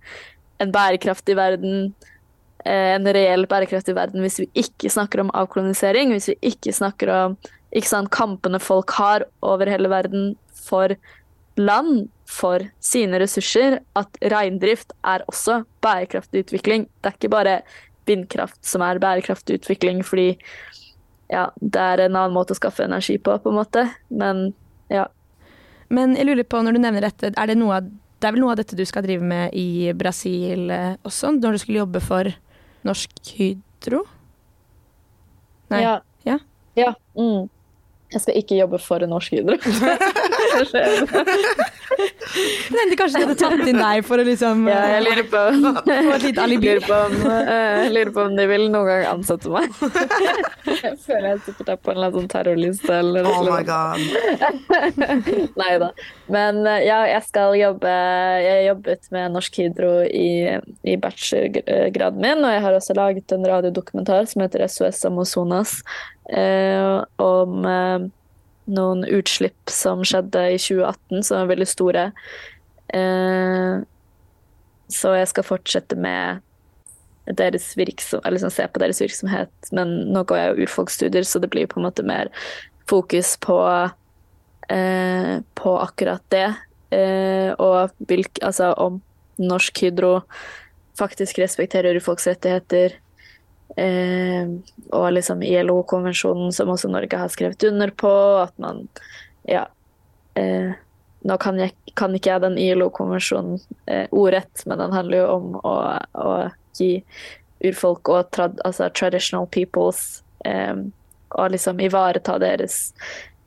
en bærekraftig verden, eh, en reell bærekraftig verden, hvis vi ikke snakker om avkolonisering, hvis vi ikke snakker om ikke sant, kampene folk har over hele verden for land, for sine ressurser, at reindrift er også bærekraftig utvikling. Det er ikke bare vindkraft som er bærekraftig utvikling, fordi ja, det er en annen måte å skaffe energi på, på en måte. Men ja. Men jeg lurer på, når du nevner dette, er det noe av det er vel noe av dette du skal drive med i Brasil eh, også, når du skulle jobbe for Norsk Hydro? Nei. Ja. Ja. Ja. Mm. Jeg skal ikke jobbe for Norsk Hydro. [LAUGHS] Jeg de kanskje de hadde tatt inn deg for å liksom ja, jeg lurer på, få et lite alibi. lurer på, om, uh, lurer på om de vil noen gang ansette meg. jeg føler jeg sikkert er på en eller annen sånn terrorliste eller Oh noe. my god. [LAUGHS] Nei da. Men eh, ja, jeg skal jobbe Jeg jobbet med Norsk Hydro i, i bachelorgraden min, og jeg har også laget en radiodokumentar som heter SOS Amazonas, eh, om eh, noen utslipp som skjedde i 2018, som er veldig store. Eh, så jeg skal fortsette med deres virksom, eller liksom se på deres virksomhet, men nå går jeg jo urfolksstudier, så det blir på en måte mer fokus på eh, på akkurat det. Eh, og hvilk, altså om Norsk Hydro faktisk respekterer urfolks rettigheter. Eh, og liksom ILO-konvensjonen som også Norge har skrevet under på. At man Ja. Eh, nå kan, jeg, kan ikke jeg den ILO-konvensjonen eh, ordrett, men den handler jo om å, å gi urfolk og trad, altså traditional peoples eh, og liksom ivareta deres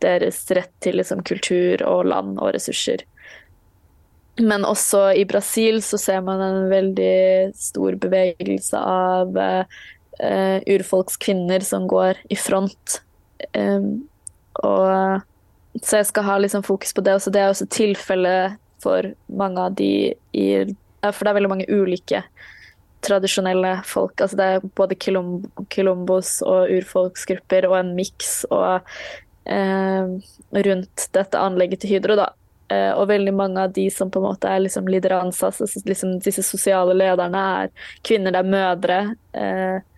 deres rett til liksom, kultur og land og ressurser. Men også i Brasil så ser man en veldig stor bevegelse av eh, urfolkskvinner som går i front. Um, og, så jeg skal ha liksom, fokus på det også. Det er også tilfellet for mange av de i For det er veldig mange ulike tradisjonelle folk. Altså det er både kilom, kilombos og urfolksgrupper og en miks og uh, rundt dette anlegget til Hydro, da. Uh, og veldig mange av de som på en måte er liksom lideransas, altså liksom disse sosiale lederne, er kvinner, det er mødre. Eh,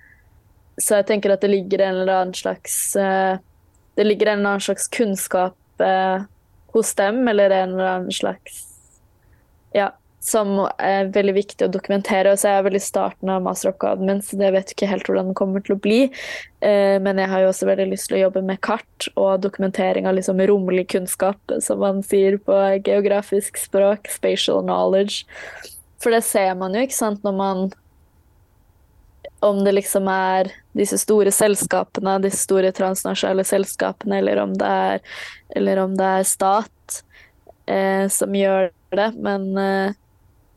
så jeg tenker at det ligger en eller annen slags eh, Det ligger en eller annen slags kunnskap eh, hos dem, eller en eller annen slags Ja, som er veldig viktig å dokumentere. Og så er jeg vel i starten av masteroppgaven min, så jeg vet ikke helt hvordan den kommer til å bli. Eh, men jeg har jo også veldig lyst til å jobbe med kart og dokumentering av liksom romlig kunnskap, som man sier på geografisk språk. Spatial knowledge. For det ser man jo, ikke sant, når man om det liksom er disse store selskapene, disse store transnasjonale selskapene, eller om det er, eller om det er stat eh, som gjør det. Men eh,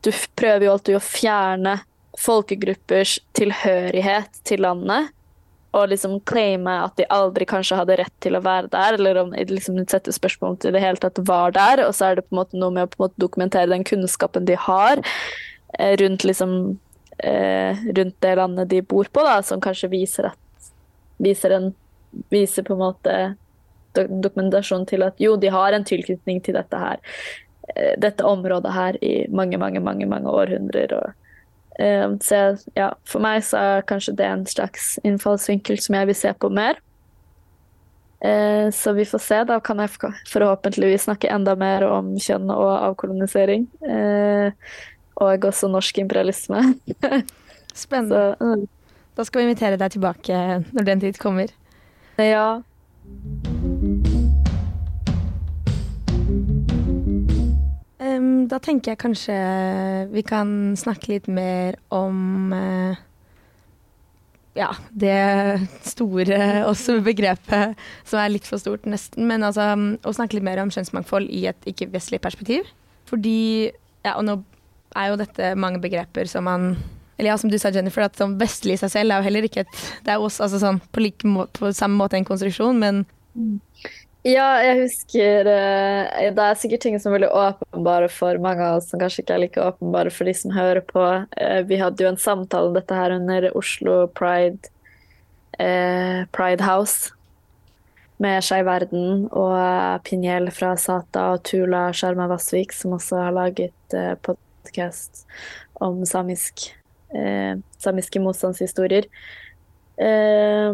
du prøver jo alltid å fjerne folkegruppers tilhørighet til landet. Og liksom claime at de aldri kanskje hadde rett til å være der, eller om de liksom setter spørsmål til det hele tatt var der. Og så er det på en måte noe med å på en måte dokumentere den kunnskapen de har eh, rundt liksom eh, rundt det landet de bor på, da, som kanskje viser at viser, en, viser på en måte dokumentasjon til at jo, de har en tilknytning til dette her, eh, dette området her i mange, mange, mange, mange århundrer. Og, eh, så ja, for meg så er kanskje det en slags innfallsvinkel som jeg vil se på mer. Eh, så vi får se. Da kan jeg forhåpentligvis snakke enda mer om kjønn og avkolonisering. Eh, og også norsk imperialisme. [LAUGHS] Spennende. Så, mm. Da skal vi invitere deg tilbake når den tid kommer. Ja. Um, da tenker jeg kanskje vi kan snakke litt mer om uh, ja, det store [LAUGHS] også begrepet som er litt for stort, nesten. Men altså å snakke litt mer om kjønnsmangfold i et ikke-vestlig perspektiv. Fordi ja, og nå er jo dette mange begreper som man Eller ja, som du sa, Jennifer, at sånn vestlig i seg selv er jo heller ikke et Det er også altså sånn på, like må, på samme måte en konstruksjon, men Ja, jeg husker eh, Det er sikkert ting som er veldig åpenbare for mange av oss, som kanskje ikke er like åpenbare for de som hører på. Eh, Vi hadde jo en samtale om dette her under Oslo Pride, eh, Pride House med Skeiv Verden og Pinjel fra Sata og Tula Sharma Vassvik, som også har laget eh, om samisk, eh, samiske motstandshistorier. Eh,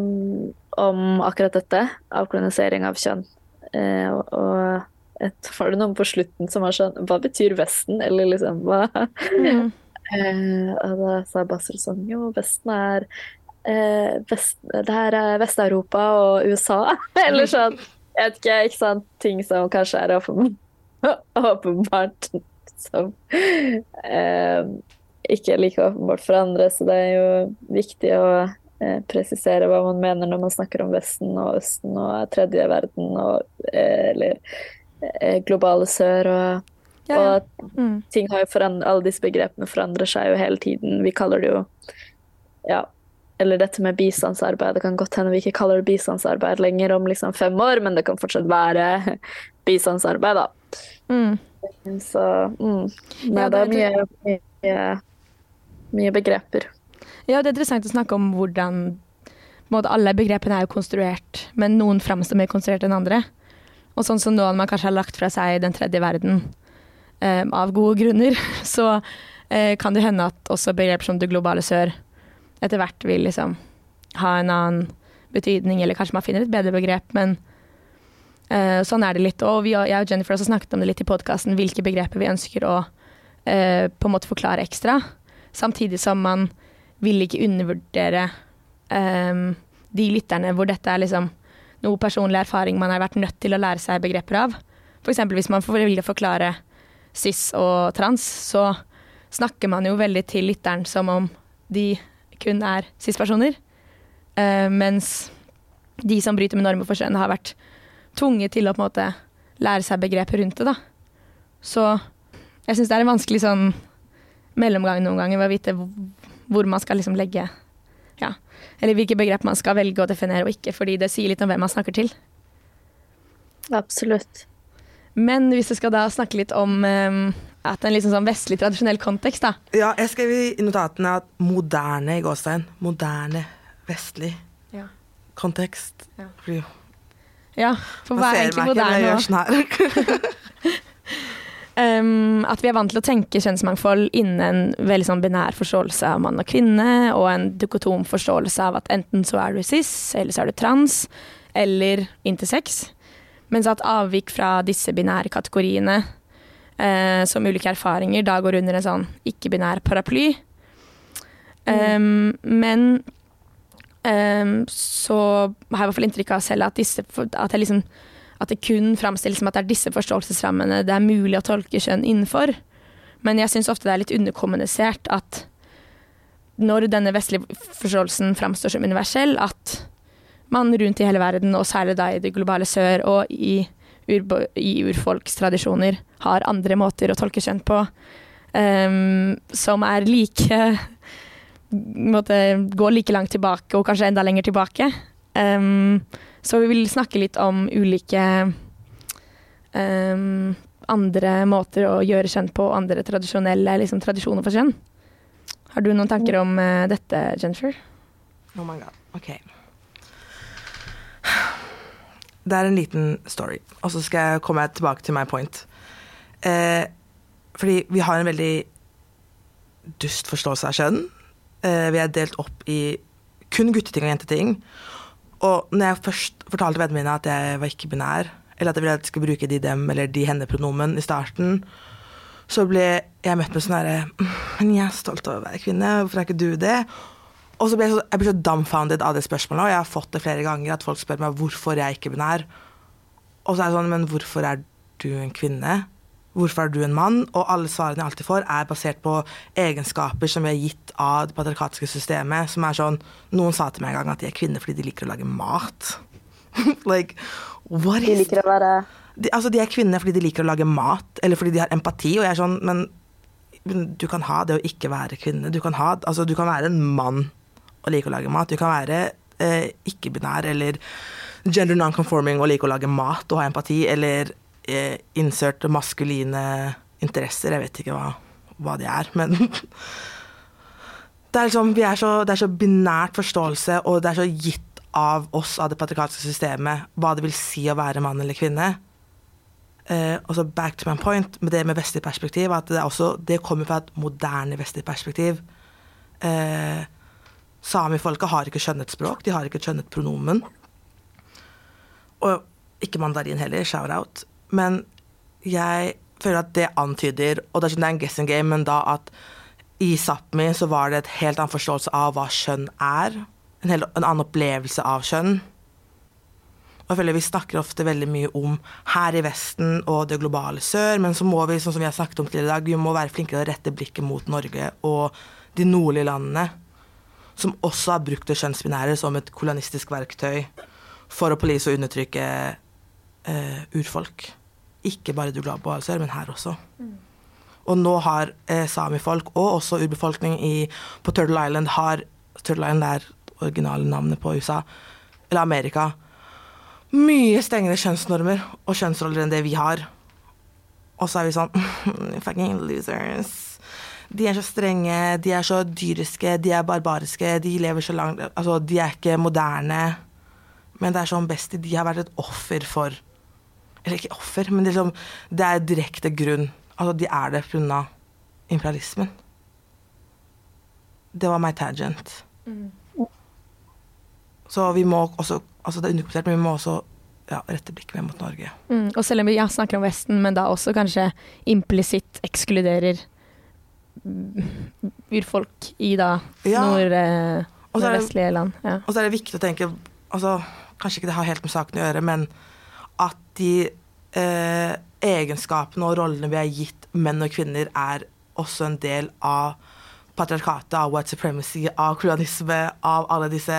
om akkurat dette, avkolonisering av kjønn. Eh, og og et, var det noen på slutten som var sånn Hva betyr Vesten? Eller liksom hva? mm. [LAUGHS] Eh, og da sa Basel sånn Jo, Vesten er eh, vest, Det her er Vest-Europa og USA. [LAUGHS] Eller sånn. Jeg vet ikke, ikke sant. Ting som kanskje er [LAUGHS] åpenbart som eh, ikke er like åpenbart for andre. Så det er jo viktig å eh, presisere hva man mener når man snakker om Vesten og Østen og tredje verden og eh, eller eh, globale sør og, Ja, ja. og Mm. ting har jo forand- alle disse begrepene forandrer seg jo hele tiden. Vi kaller det jo ja, eller dette med bistandsarbeid. Det kan godt hende vi ikke kaller det bistandsarbeid lenger om liksom fem år, men det kan fortsatt være [LAUGHS] bistandsarbeid, da. Mm. Så mm. Nei, Ja, det er mye, mye, mye begreper. Ja, det er interessant å snakke om hvordan måte, Alle begrepene er jo konstruert, men noen framstår mer konstruert enn andre. Og sånn som noen man kanskje har lagt fra seg den tredje verden eh, av gode grunner, [LAUGHS] så eh, kan det hende at også begreper som det globale sør etter hvert vil liksom ha en annen betydning, eller kanskje man finner et bedre begrep, men sånn er det litt. Og vi, jeg og Jennifer også snakket om det litt i podkasten, hvilke begreper vi ønsker å eh, på en måte forklare ekstra. Samtidig som man vil ikke undervurdere ehm, de lytterne hvor dette er liksom noe personlig erfaring man har vært nødt til å lære seg begreper av. F.eks. hvis man vil forklare cis og trans, så snakker man jo veldig til lytteren som om de kun er cis-personer. Eh, mens de som bryter med normer for kjønn, har vært tvunget til å på en måte lære seg begrepet rundt det. da. Så jeg syns det er en vanskelig sånn mellomgang noen ganger ved å vite hvor, man skal liksom legge ja, eller hvilke begrep man skal velge å definere og ikke, fordi det sier litt om hvem man snakker til. Absolutt. Men hvis jeg skal da snakke litt om um, at en liksom sånn vestlig, tradisjonell kontekst, da. Ja, jeg skrev i notatene at moderne i gåstein. Moderne, vestlig Ja. kontekst. Ja. Fordi Ja, for hva er egentlig moderne nå? Um, [LAUGHS] at vi er vant til å tenke kjønnsmangfold innen en veldig sånn binær forståelse av mann og kvinne, og en dukotom forståelse av at enten så er du cis, eller så er du trans, eller intersex. Mens at avvik fra disse binære kategoriene, eh, som ulike erfaringer, da går under en sånn ikke-binær paraply. Um, men så har jeg i hvert fall inntrykk av selv at, disse, at liksom at det kun framstilles som at det er disse forståelsesrammene det er mulig å tolke kjønn innenfor. Men jeg syns ofte det er litt underkommunisert at når denne vestlige forståelsen framstår som universell, at man rundt i hele verden, og særlig da i det globale sør og i, ur, i urfolkstradisjoner, har andre måter å tolke kjønn på um, som er like måtte gå like langt tilbake, og kanskje enda lenger tilbake. Um, så vi vil snakke litt om ulike um, andre måter å gjøre kjønn på, andre tradisjonelle liksom, tradisjoner for kjønn. Har du noen tanker om uh, dette, Jennifer? Oh my god. Ok. Det er en liten story, og så skal jeg komme tilbake til my point. Eh, fordi vi har en veldig dust forståelse av kjønn. Eh, vi er delt opp i kun gutteting og jenteting. Og når jeg først fortalte vennene mine at jeg var ikke binær, eller at jeg ville at jeg skulle bruke de dem eller de henne-pronomen i starten, så ble jeg møtt med sånn herre Men jeg er stolt over å være kvinne, hvorfor er ikke du det? Og så ble jeg, så, jeg ble så dumbfounded av det spørsmålet, og jeg har fått det flere ganger, at folk spør meg hvorfor jeg er binær. Og så er det sånn, men hvorfor er du en kvinne? Hvorfor er du en mann? Og alle svarene jeg alltid får, er basert på egenskaper som vi er gitt av det patriarkatiske systemet, som er sånn Noen sa til meg en gang at de er kvinner fordi de liker å lage mat. [LAUGHS] like, what is De liker å være de, altså de er kvinner fordi de liker å lage mat, eller fordi de har empati. Og jeg er sånn, men du kan ha det å ikke være kvinne. Du kan, ha, altså, du kan være en mann og like å lage mat. Du kan være eh, ikke-binær eller gender non-conforming og like å lage mat og ha empati, eller insert maskuline interesser. Jeg vet ikke hva, hva de er, men [LAUGHS] det er, liksom, er så, det er så binært forståelse, og det er så gitt av oss, av det patriarkalske systemet, hva det vil si å være mann eller kvinne. Eh, og så back to my point med det med vestlig perspektiv, at det, også, det kommer fra et moderne vestlig perspektiv. Eh, Samifolket har ikke skjønnet språk, de har ikke skjønnet pronomen. Og ikke mandarin heller, shout-out. Men jeg føler at det antyder, og det er, sånn, det er en guessing game, men da at i Sápmi så var det et helt annen forståelse av hva kjønn er. En, helt, en annen opplevelse av kjønn. Og jeg føler Vi snakker ofte veldig mye om her i Vesten og det globale sør, men så må vi sånn som vi har snakket om til i dag, vi må være flinkere til å rette blikket mot Norge og de nordlige landene. som også har brukt det kjønnsbinære som et kolonistisk verktøy for å police og undertrykke eh, urfolk. Ikke bare du glad på Sør, men her også. Og nå har eh, samifolk, og også urbefolkning i, på Turtle Island har Turtle Island er originale navnet på USA, eller Amerika. Mye strengere kjønnsnormer og kjønnsroller enn det vi har. Og så er vi sånn [LAUGHS] Fucking losers. De er så strenge, de er så dyriske, de er barbariske, de lever så langt Altså, de er ikke moderne. Men det er sånn Besti, de har vært et offer for Eller ikke offer, men liksom, det er direkte grunn. Altså, de er det pga. imperialismen. Det var my tangent. Så vi må også Altså, det er underkommentert, men vi må også ja, rette blikket mer mot Norge. Mm. Og selv om vi ja, snakker om Vesten, men da også kanskje implisitt ekskluderer mm, urfolk i da Ja. nord, eh, nordvestlige land. Ja. Og så er det viktig å tenke altså, Kanskje ikke det har helt med saken å gjøre, men de eh, egenskapene og rollene vi har gitt menn og kvinner, er også en del av patriarkatet, av white supremacy, av kolonisme, av alle disse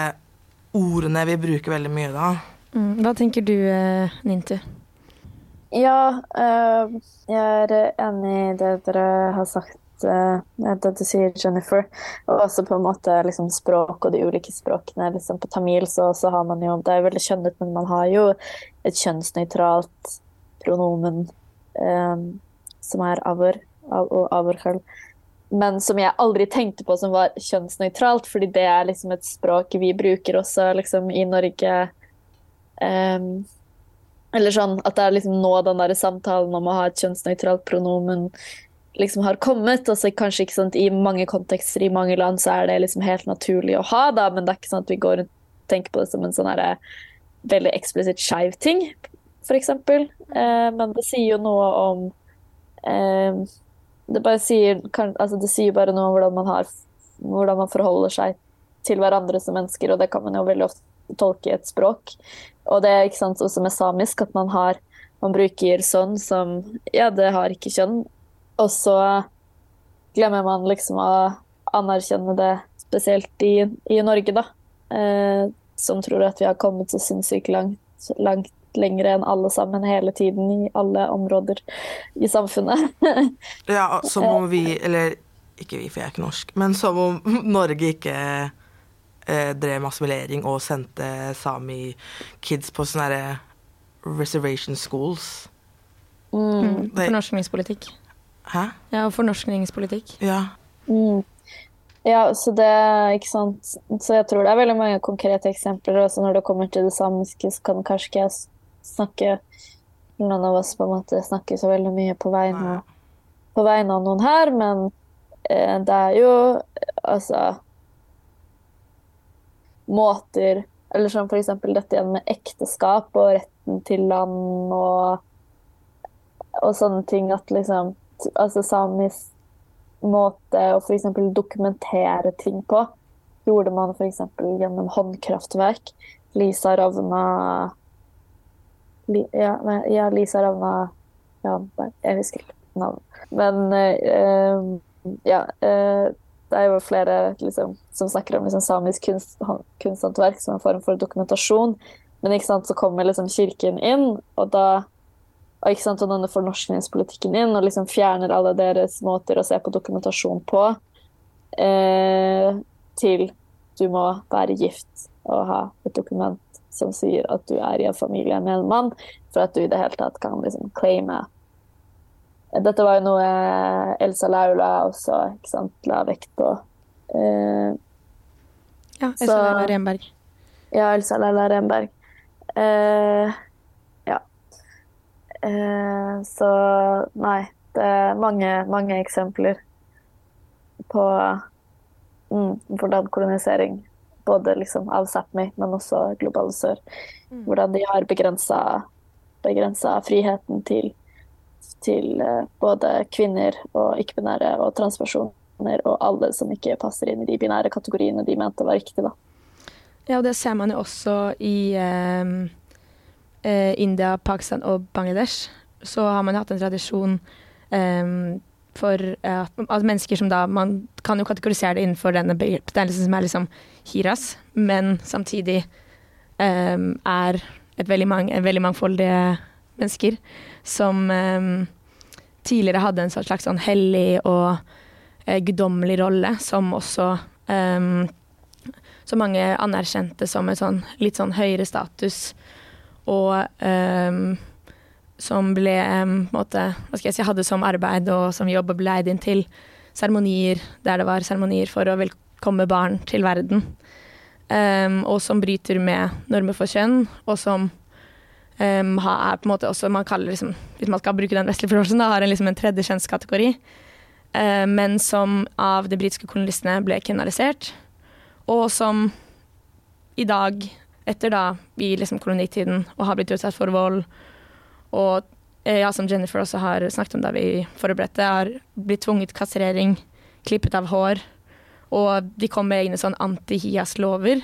ordene vi bruker veldig mye da. Mm. Hva tenker du, eh, Nintu? Ja, eh, jeg er enig i det dere har sagt, eh, det du sier, Jennifer. Og også på en måte liksom, språk og de ulike språkene. Liksom, på tamil så, så har man jo Det er veldig kjønnet, men man har jo et kjønnsnøytralt pronomen eh, som er avur og avurkall. Men som jeg aldri tenkte på som var kjønnsnøytralt, fordi det er liksom et språk vi bruker også liksom, i Norge. Ehm, eller sånn at det er liksom nå den der samtalen om å ha et kjønnsnøytralt pronomen liksom har kommet. Og så kanskje ikke sant, I mange kontekster i mange land så er det liksom helt naturlig å ha, da, men det er ikke sånn at vi går rundt og tenker på det som en sånn her, veldig eksplisitt skeiv ting, f.eks. Eh, men det sier jo noe om eh, det, bare sier, kan, altså det sier bare noe om hvordan man, har, hvordan man forholder seg til hverandre som mennesker, og det kan man jo veldig ofte tolke i et språk. Og det er ikke sant, også med samisk at man har man bruker sånn som Ja, det har ikke kjønn. Og så glemmer man liksom å anerkjenne det, spesielt i, i Norge, da. Eh, som tror at vi har kommet så sinnssykt langt, langt lenger enn alle sammen hele tiden i alle områder i samfunnet. [LAUGHS] Ja, som om vi Eller ikke vi, for jeg er ikke norsk, men som om [LAUGHS] Norge ikke eh, drev med assimilering og sendte sami-kids på sånne reservation schools. Mm. Det- Fornorskningspolitikk. Hæ? Ja, og fornorskningspolitikk. Ja. Mm. Ja, så det ikke sant. Så jeg tror det er veldig mange konkrete eksempler. Også når det kommer til det samiske, så kan kanskje ikke jeg snakke Noen av oss på en måte snakker så veldig mye på vegne, på vegne av noen her, men eh, det er jo altså Måter Eller som eksempel dette igjen med ekteskap og retten til land og og sånne ting at liksom Altså samisk måte å f.eks. dokumentere ting på. Gjorde man f.eks. gjennom håndkraftverk. Lisa Ravna Li, ja, ja, Lisa Ravna ja, Jeg husker ikke navnet. Men eh, ja. Uh, det er jo flere liksom, som snakker om liksom, samisk kunst, kunsthåndverk som en form for dokumentasjon. Men så kommer liksom kirken inn, og da og ikke sant, og denne fornorskningspolitikken inn, og liksom fjerner alle deres måter å se på dokumentasjon på, eh, til du må være gift og ha et dokument som sier at du er i en familie med en mann, for at du i det hele tatt kan liksom claime Dette var jo noe Elsa Laula også ikke sant, la vekt på. Eh, Ja, Elsa Laula Renberg. ja, Elsa Laula Renberg. Eh. Eh, så nei, det er mange, mange eksempler på mm, hvordan kolonisering både liksom av Sápmi, men også globale sør. Hvordan de har begrensa, friheten til, til eh, både kvinner og ikke-binære og transpersoner og alle som ikke passer inn i de binære kategoriene de mente var riktig. da. Ja, og det ser man jo også i eh, eh, India, Pakistan og Bangladesh. Så har man hatt en tradisjon eh, for at, at, mennesker som da Man kan jo kategorisere det innenfor denne betegnelsen som er liksom hiras, men samtidig um, er et veldig, mang, veldig mangfoldige mennesker som um, tidligere hadde en slags sånn hellig og eh, guddommelig rolle, som også um, så mange anerkjente som et sånn litt sånn høyere status, og um, som ble um, måte, hva skal jeg si, hadde som arbeid og som jobb og ble leid inn til seremonier der det var seremonier for å velkomme barn til verden. Um, og som bryter med normer for kjønn, og som har, er på en måte også man kaller liksom, Hvis man skal bruke den vestlige forståelsen, da har en, liksom en tredje kjønnskategori. Uh, men som av de britiske kolonistene ble kriminalisert, og som i dag, etter da i liksom kolonitiden, og har blitt utsatt for vold og eh, ja, som Jennifer også har snakket om da vi forberedte, har blitt tvunget kastrering, klippet av hår. Og de kom med egne sånn anti-Hias-lover.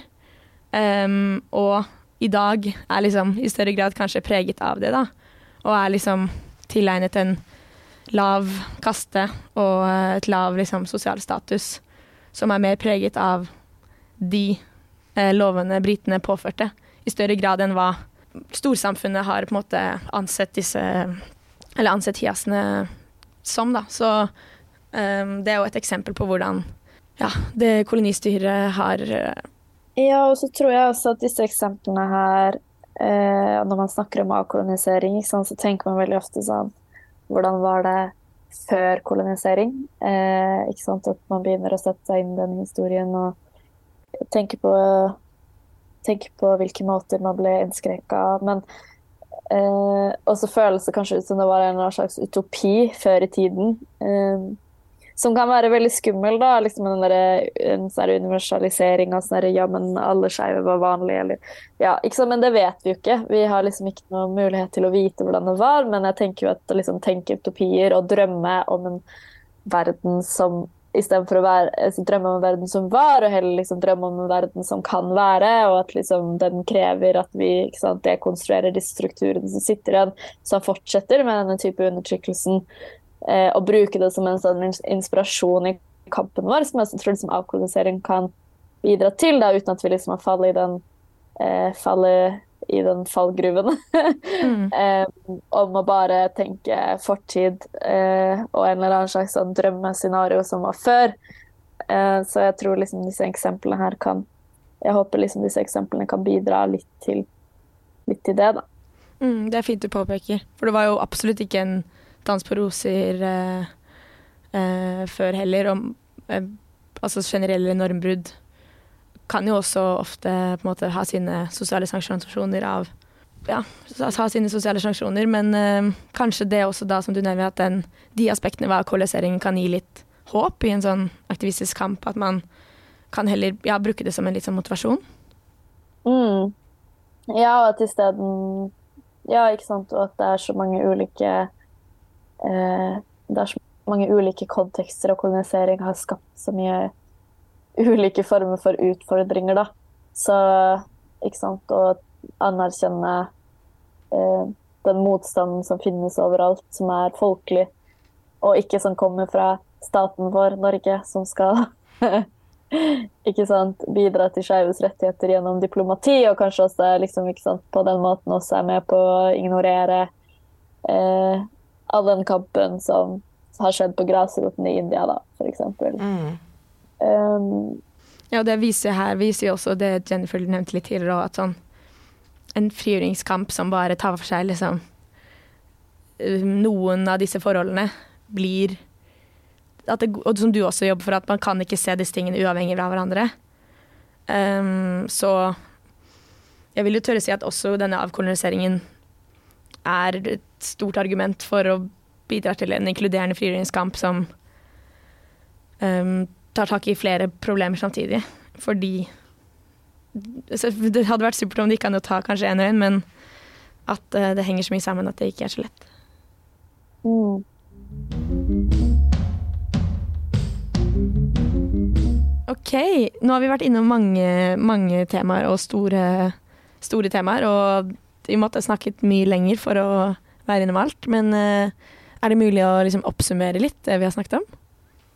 Um, og i dag er liksom i større grad kanskje preget av det, da. Og er liksom tilegnet en lav kaste og et lav liksom, sosial status som er mer preget av de eh, lovene britene påførte, i større grad enn hva storsamfunnet har på en måte ansett disse Eller ansett hiasene som, da. Så um, det er jo et eksempel på hvordan ja, det kolonistyret har uh, Ja, og så tror jeg også at disse eksemplene her eh, Når man snakker om avkolonisering, sant, så tenker man veldig ofte sånn Hvordan var det før kolonisering? Eh, ikke sant? At man begynner å sette seg inn den historien og tenke på tenke på hvilke måter man ble innskrenka. Men eh, også føles det kanskje ut som det var en slags utopi før i tiden. Eh, som kan være veldig skummel, da. Liksom en, der, en sånn universalisering av sånn ja, men alle skeive var vanlige, eller Ja, ikke sant, men det vet vi jo ikke. Vi har liksom ikke noen mulighet til å vite hvordan det var, men jeg tenker jo at å liksom tenke utopier og drømme om en verden som istedenfor å være, altså, drømme om en verden som var, og heller liksom drømme om en verden som kan være, og at liksom, den krever at vi sant, dekonstruerer disse strukturene som sitter igjen, som fortsetter med denne type undertrykkelsen, eh, og bruke det som en sånn inspirasjon i kampen vår, som jeg tror liksom, avkolonisering kan bidra til, da, uten at vi liksom har fallet i den eh, fallet i den fallgruven. mm. um, [LAUGHS] om å bare tenke fortid uh, og en eller annen slags sånn drømmescenario som var før. Uh, så jeg tror liksom disse eksemplene her kan Jeg håper liksom disse eksemplene kan bidra litt til, litt til det, da. Mm, det er fint du påpeker, for det var jo absolutt ikke en dans på roser uh, før heller. Om altså generelle normbrudd kan jo også ofte på en måte ha sine sosiale sanksjoner av ja, ha sine sosiale sanksjoner, men øh, kanskje det også da, som du nevner, at den, de aspektene ved alkoholisering kan gi litt håp i en sånn aktivistisk kamp. At man kan heller ja, bruke det som en litt sånn motivasjon. Mm. Ja, og at isteden Ja, ikke sant, og at det er så mange ulike eh, Det er så mange ulike kontekster, og kolonisering har skapt så mye ulike former for utfordringer, da. Så ikke sant, å anerkjenne eh, den motstanden som finnes overalt, som er folkelig, og ikke som kommer fra staten vår, Norge, som skal [LAUGHS] ikke sant, bidra til skeives rettigheter gjennom diplomati, og kanskje også liksom, sant, på den måten også er med på å ignorere eh, all den kampen som har skjedd på grasroten i India, da, f.eks. Um, ja, det viser her viser jo også det Jennifer nevnte litt tidligere, at sånn en frigjøringskamp som bare tar for seg liksom noen av disse forholdene, blir det, Og som du også jobber for, at man kan ikke se disse tingene uavhengig av hverandre. Um, så jeg vil jo tørre å si at også denne avkoloniseringen er et stort argument for å bidra til en inkluderende frigjøringskamp som um, tar tak i flere problemer samtidig. Fordi Det hadde vært supert om det gikk an å ta kanskje én og én, men at uh, det henger så mye sammen at det ikke er så lett. Mm. OK, nå har vi vært innom mange, mange temaer og store, store, temaer. Og vi måtte ha snakket mye lenger for å være innom alt. Men uh, Er det mulig å liksom oppsummere litt det vi har snakket om?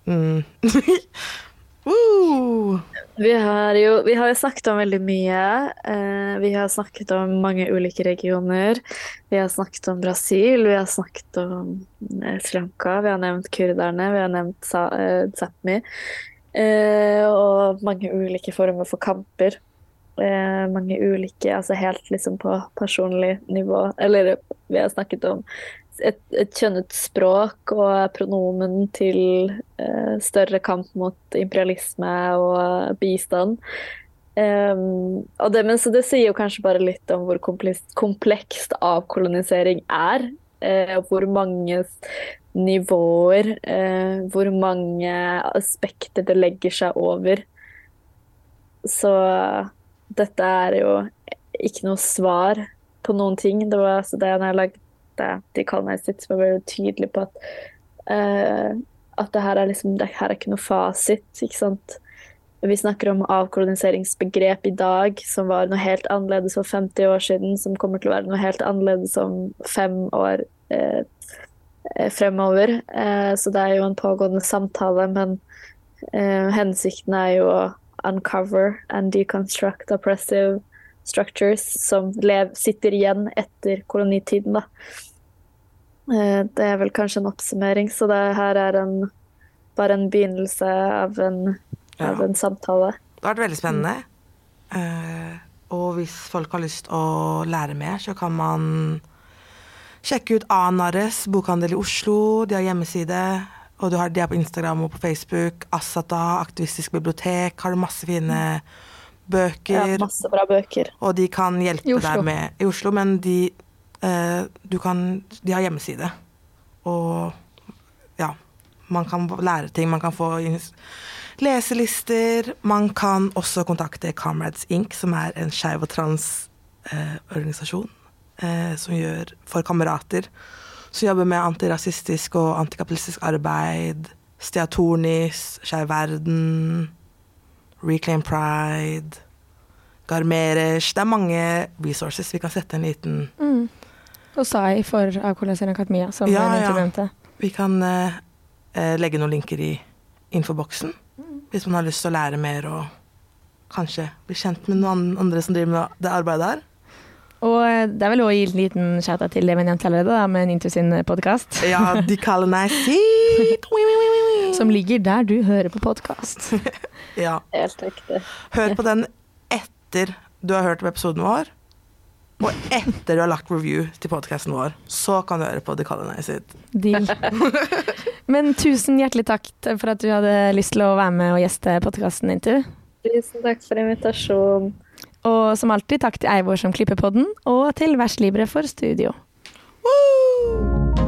Mm. [LAUGHS] Woo! Vi har jo vi har jo snakket om veldig mye. Eh, vi har snakket om mange ulike regioner. Vi har snakket om Brasil, vi har snakket om eh, Sri Lanka, vi har nevnt kurderne, vi har nevnt Sa eh, Sápmi. Eh, og mange ulike former for kamper. Eh, mange ulike, altså helt liksom på personlig nivå. Eller vi har snakket om et, et kjønnet språk og pronomen til uh, større kamp mot imperialisme og bistand. Um, og det, men så det sier jo kanskje bare litt om hvor komplekst, avkolonisering er. Uh, hvor mange nivåer, uh, hvor mange aspekter det legger seg over. Så dette er jo ikke noe svar på noen ting. Det var altså det jeg lagde de kaller meg sitt, som er veldig tydelig på at, uh, at det her er liksom, det her er ikke noe fasit. ikke sant? Vi snakker om avkoloniseringsbegrep i dag, som var noe helt annerledes for 50 år siden, som kommer til å være noe helt annerledes om fem år eh, fremover. Eh, så det er jo en pågående samtale, men eh, hensikten er jo å uncover and deconstruct oppressive structures som lev, sitter igjen etter kolonitiden. Da. Eh, det er vel kanskje en oppsummering, så det her er en, bare en begynnelse av en, ja. av en samtale. Det har vært veldig spennende. Uh, og hvis folk har lyst å lære mer, så kan man sjekke ut Anares bokhandel i Oslo. De har hjemmeside. Og har, de er på Instagram og på Facebook. Asata, Aktivistisk bibliotek, har du masse fine bøker. Ja, masse bra bøker. Og de kan hjelpe deg med I Oslo, men de, eh, kan, de har hjemmeside. Og ja, man kan lære ting. Man kan få leselister. Man kan også kontakte Comrades Inc., som er en skeiv og trans-organisasjon eh, eh, som gjør for kamerater. Som jobber med antirasistisk og antikapitalistisk arbeid. Steatornis, Skeiv Verden. Reclaim Pride, Garmeres Det er mange resources. Vi kan sette en liten mm. Og SAI for Avkolonisering Akademia, som ja, ja. nevnte. Vi kan uh, legge noen linker i infoboksen mm. hvis man har lyst til å lære mer og kanskje bli kjent med noen andre som driver med det arbeidet her. Og eh, det er vel òg å gi en liten shout-out til det vi nevnte allerede, da, med Nintu sin podkast. [LAUGHS] Ja, de kaller meg [LAUGHS] Som ligger der du hører på podkast. [LAUGHS] ja. Helt riktig. Hør på den etter du har hørt på episoden vår, og etter du har lagt review til podkasten vår. Så kan du høre på The meg sitt. Deal. [LAUGHS] Men tusen hjertelig takk for at du hadde lyst til å være med og gjeste podkasten, Nintu. Tusen takk for invitasjonen. Og som alltid takk til Eivor som klipper podden, og til Vers Libre for studio. Woo!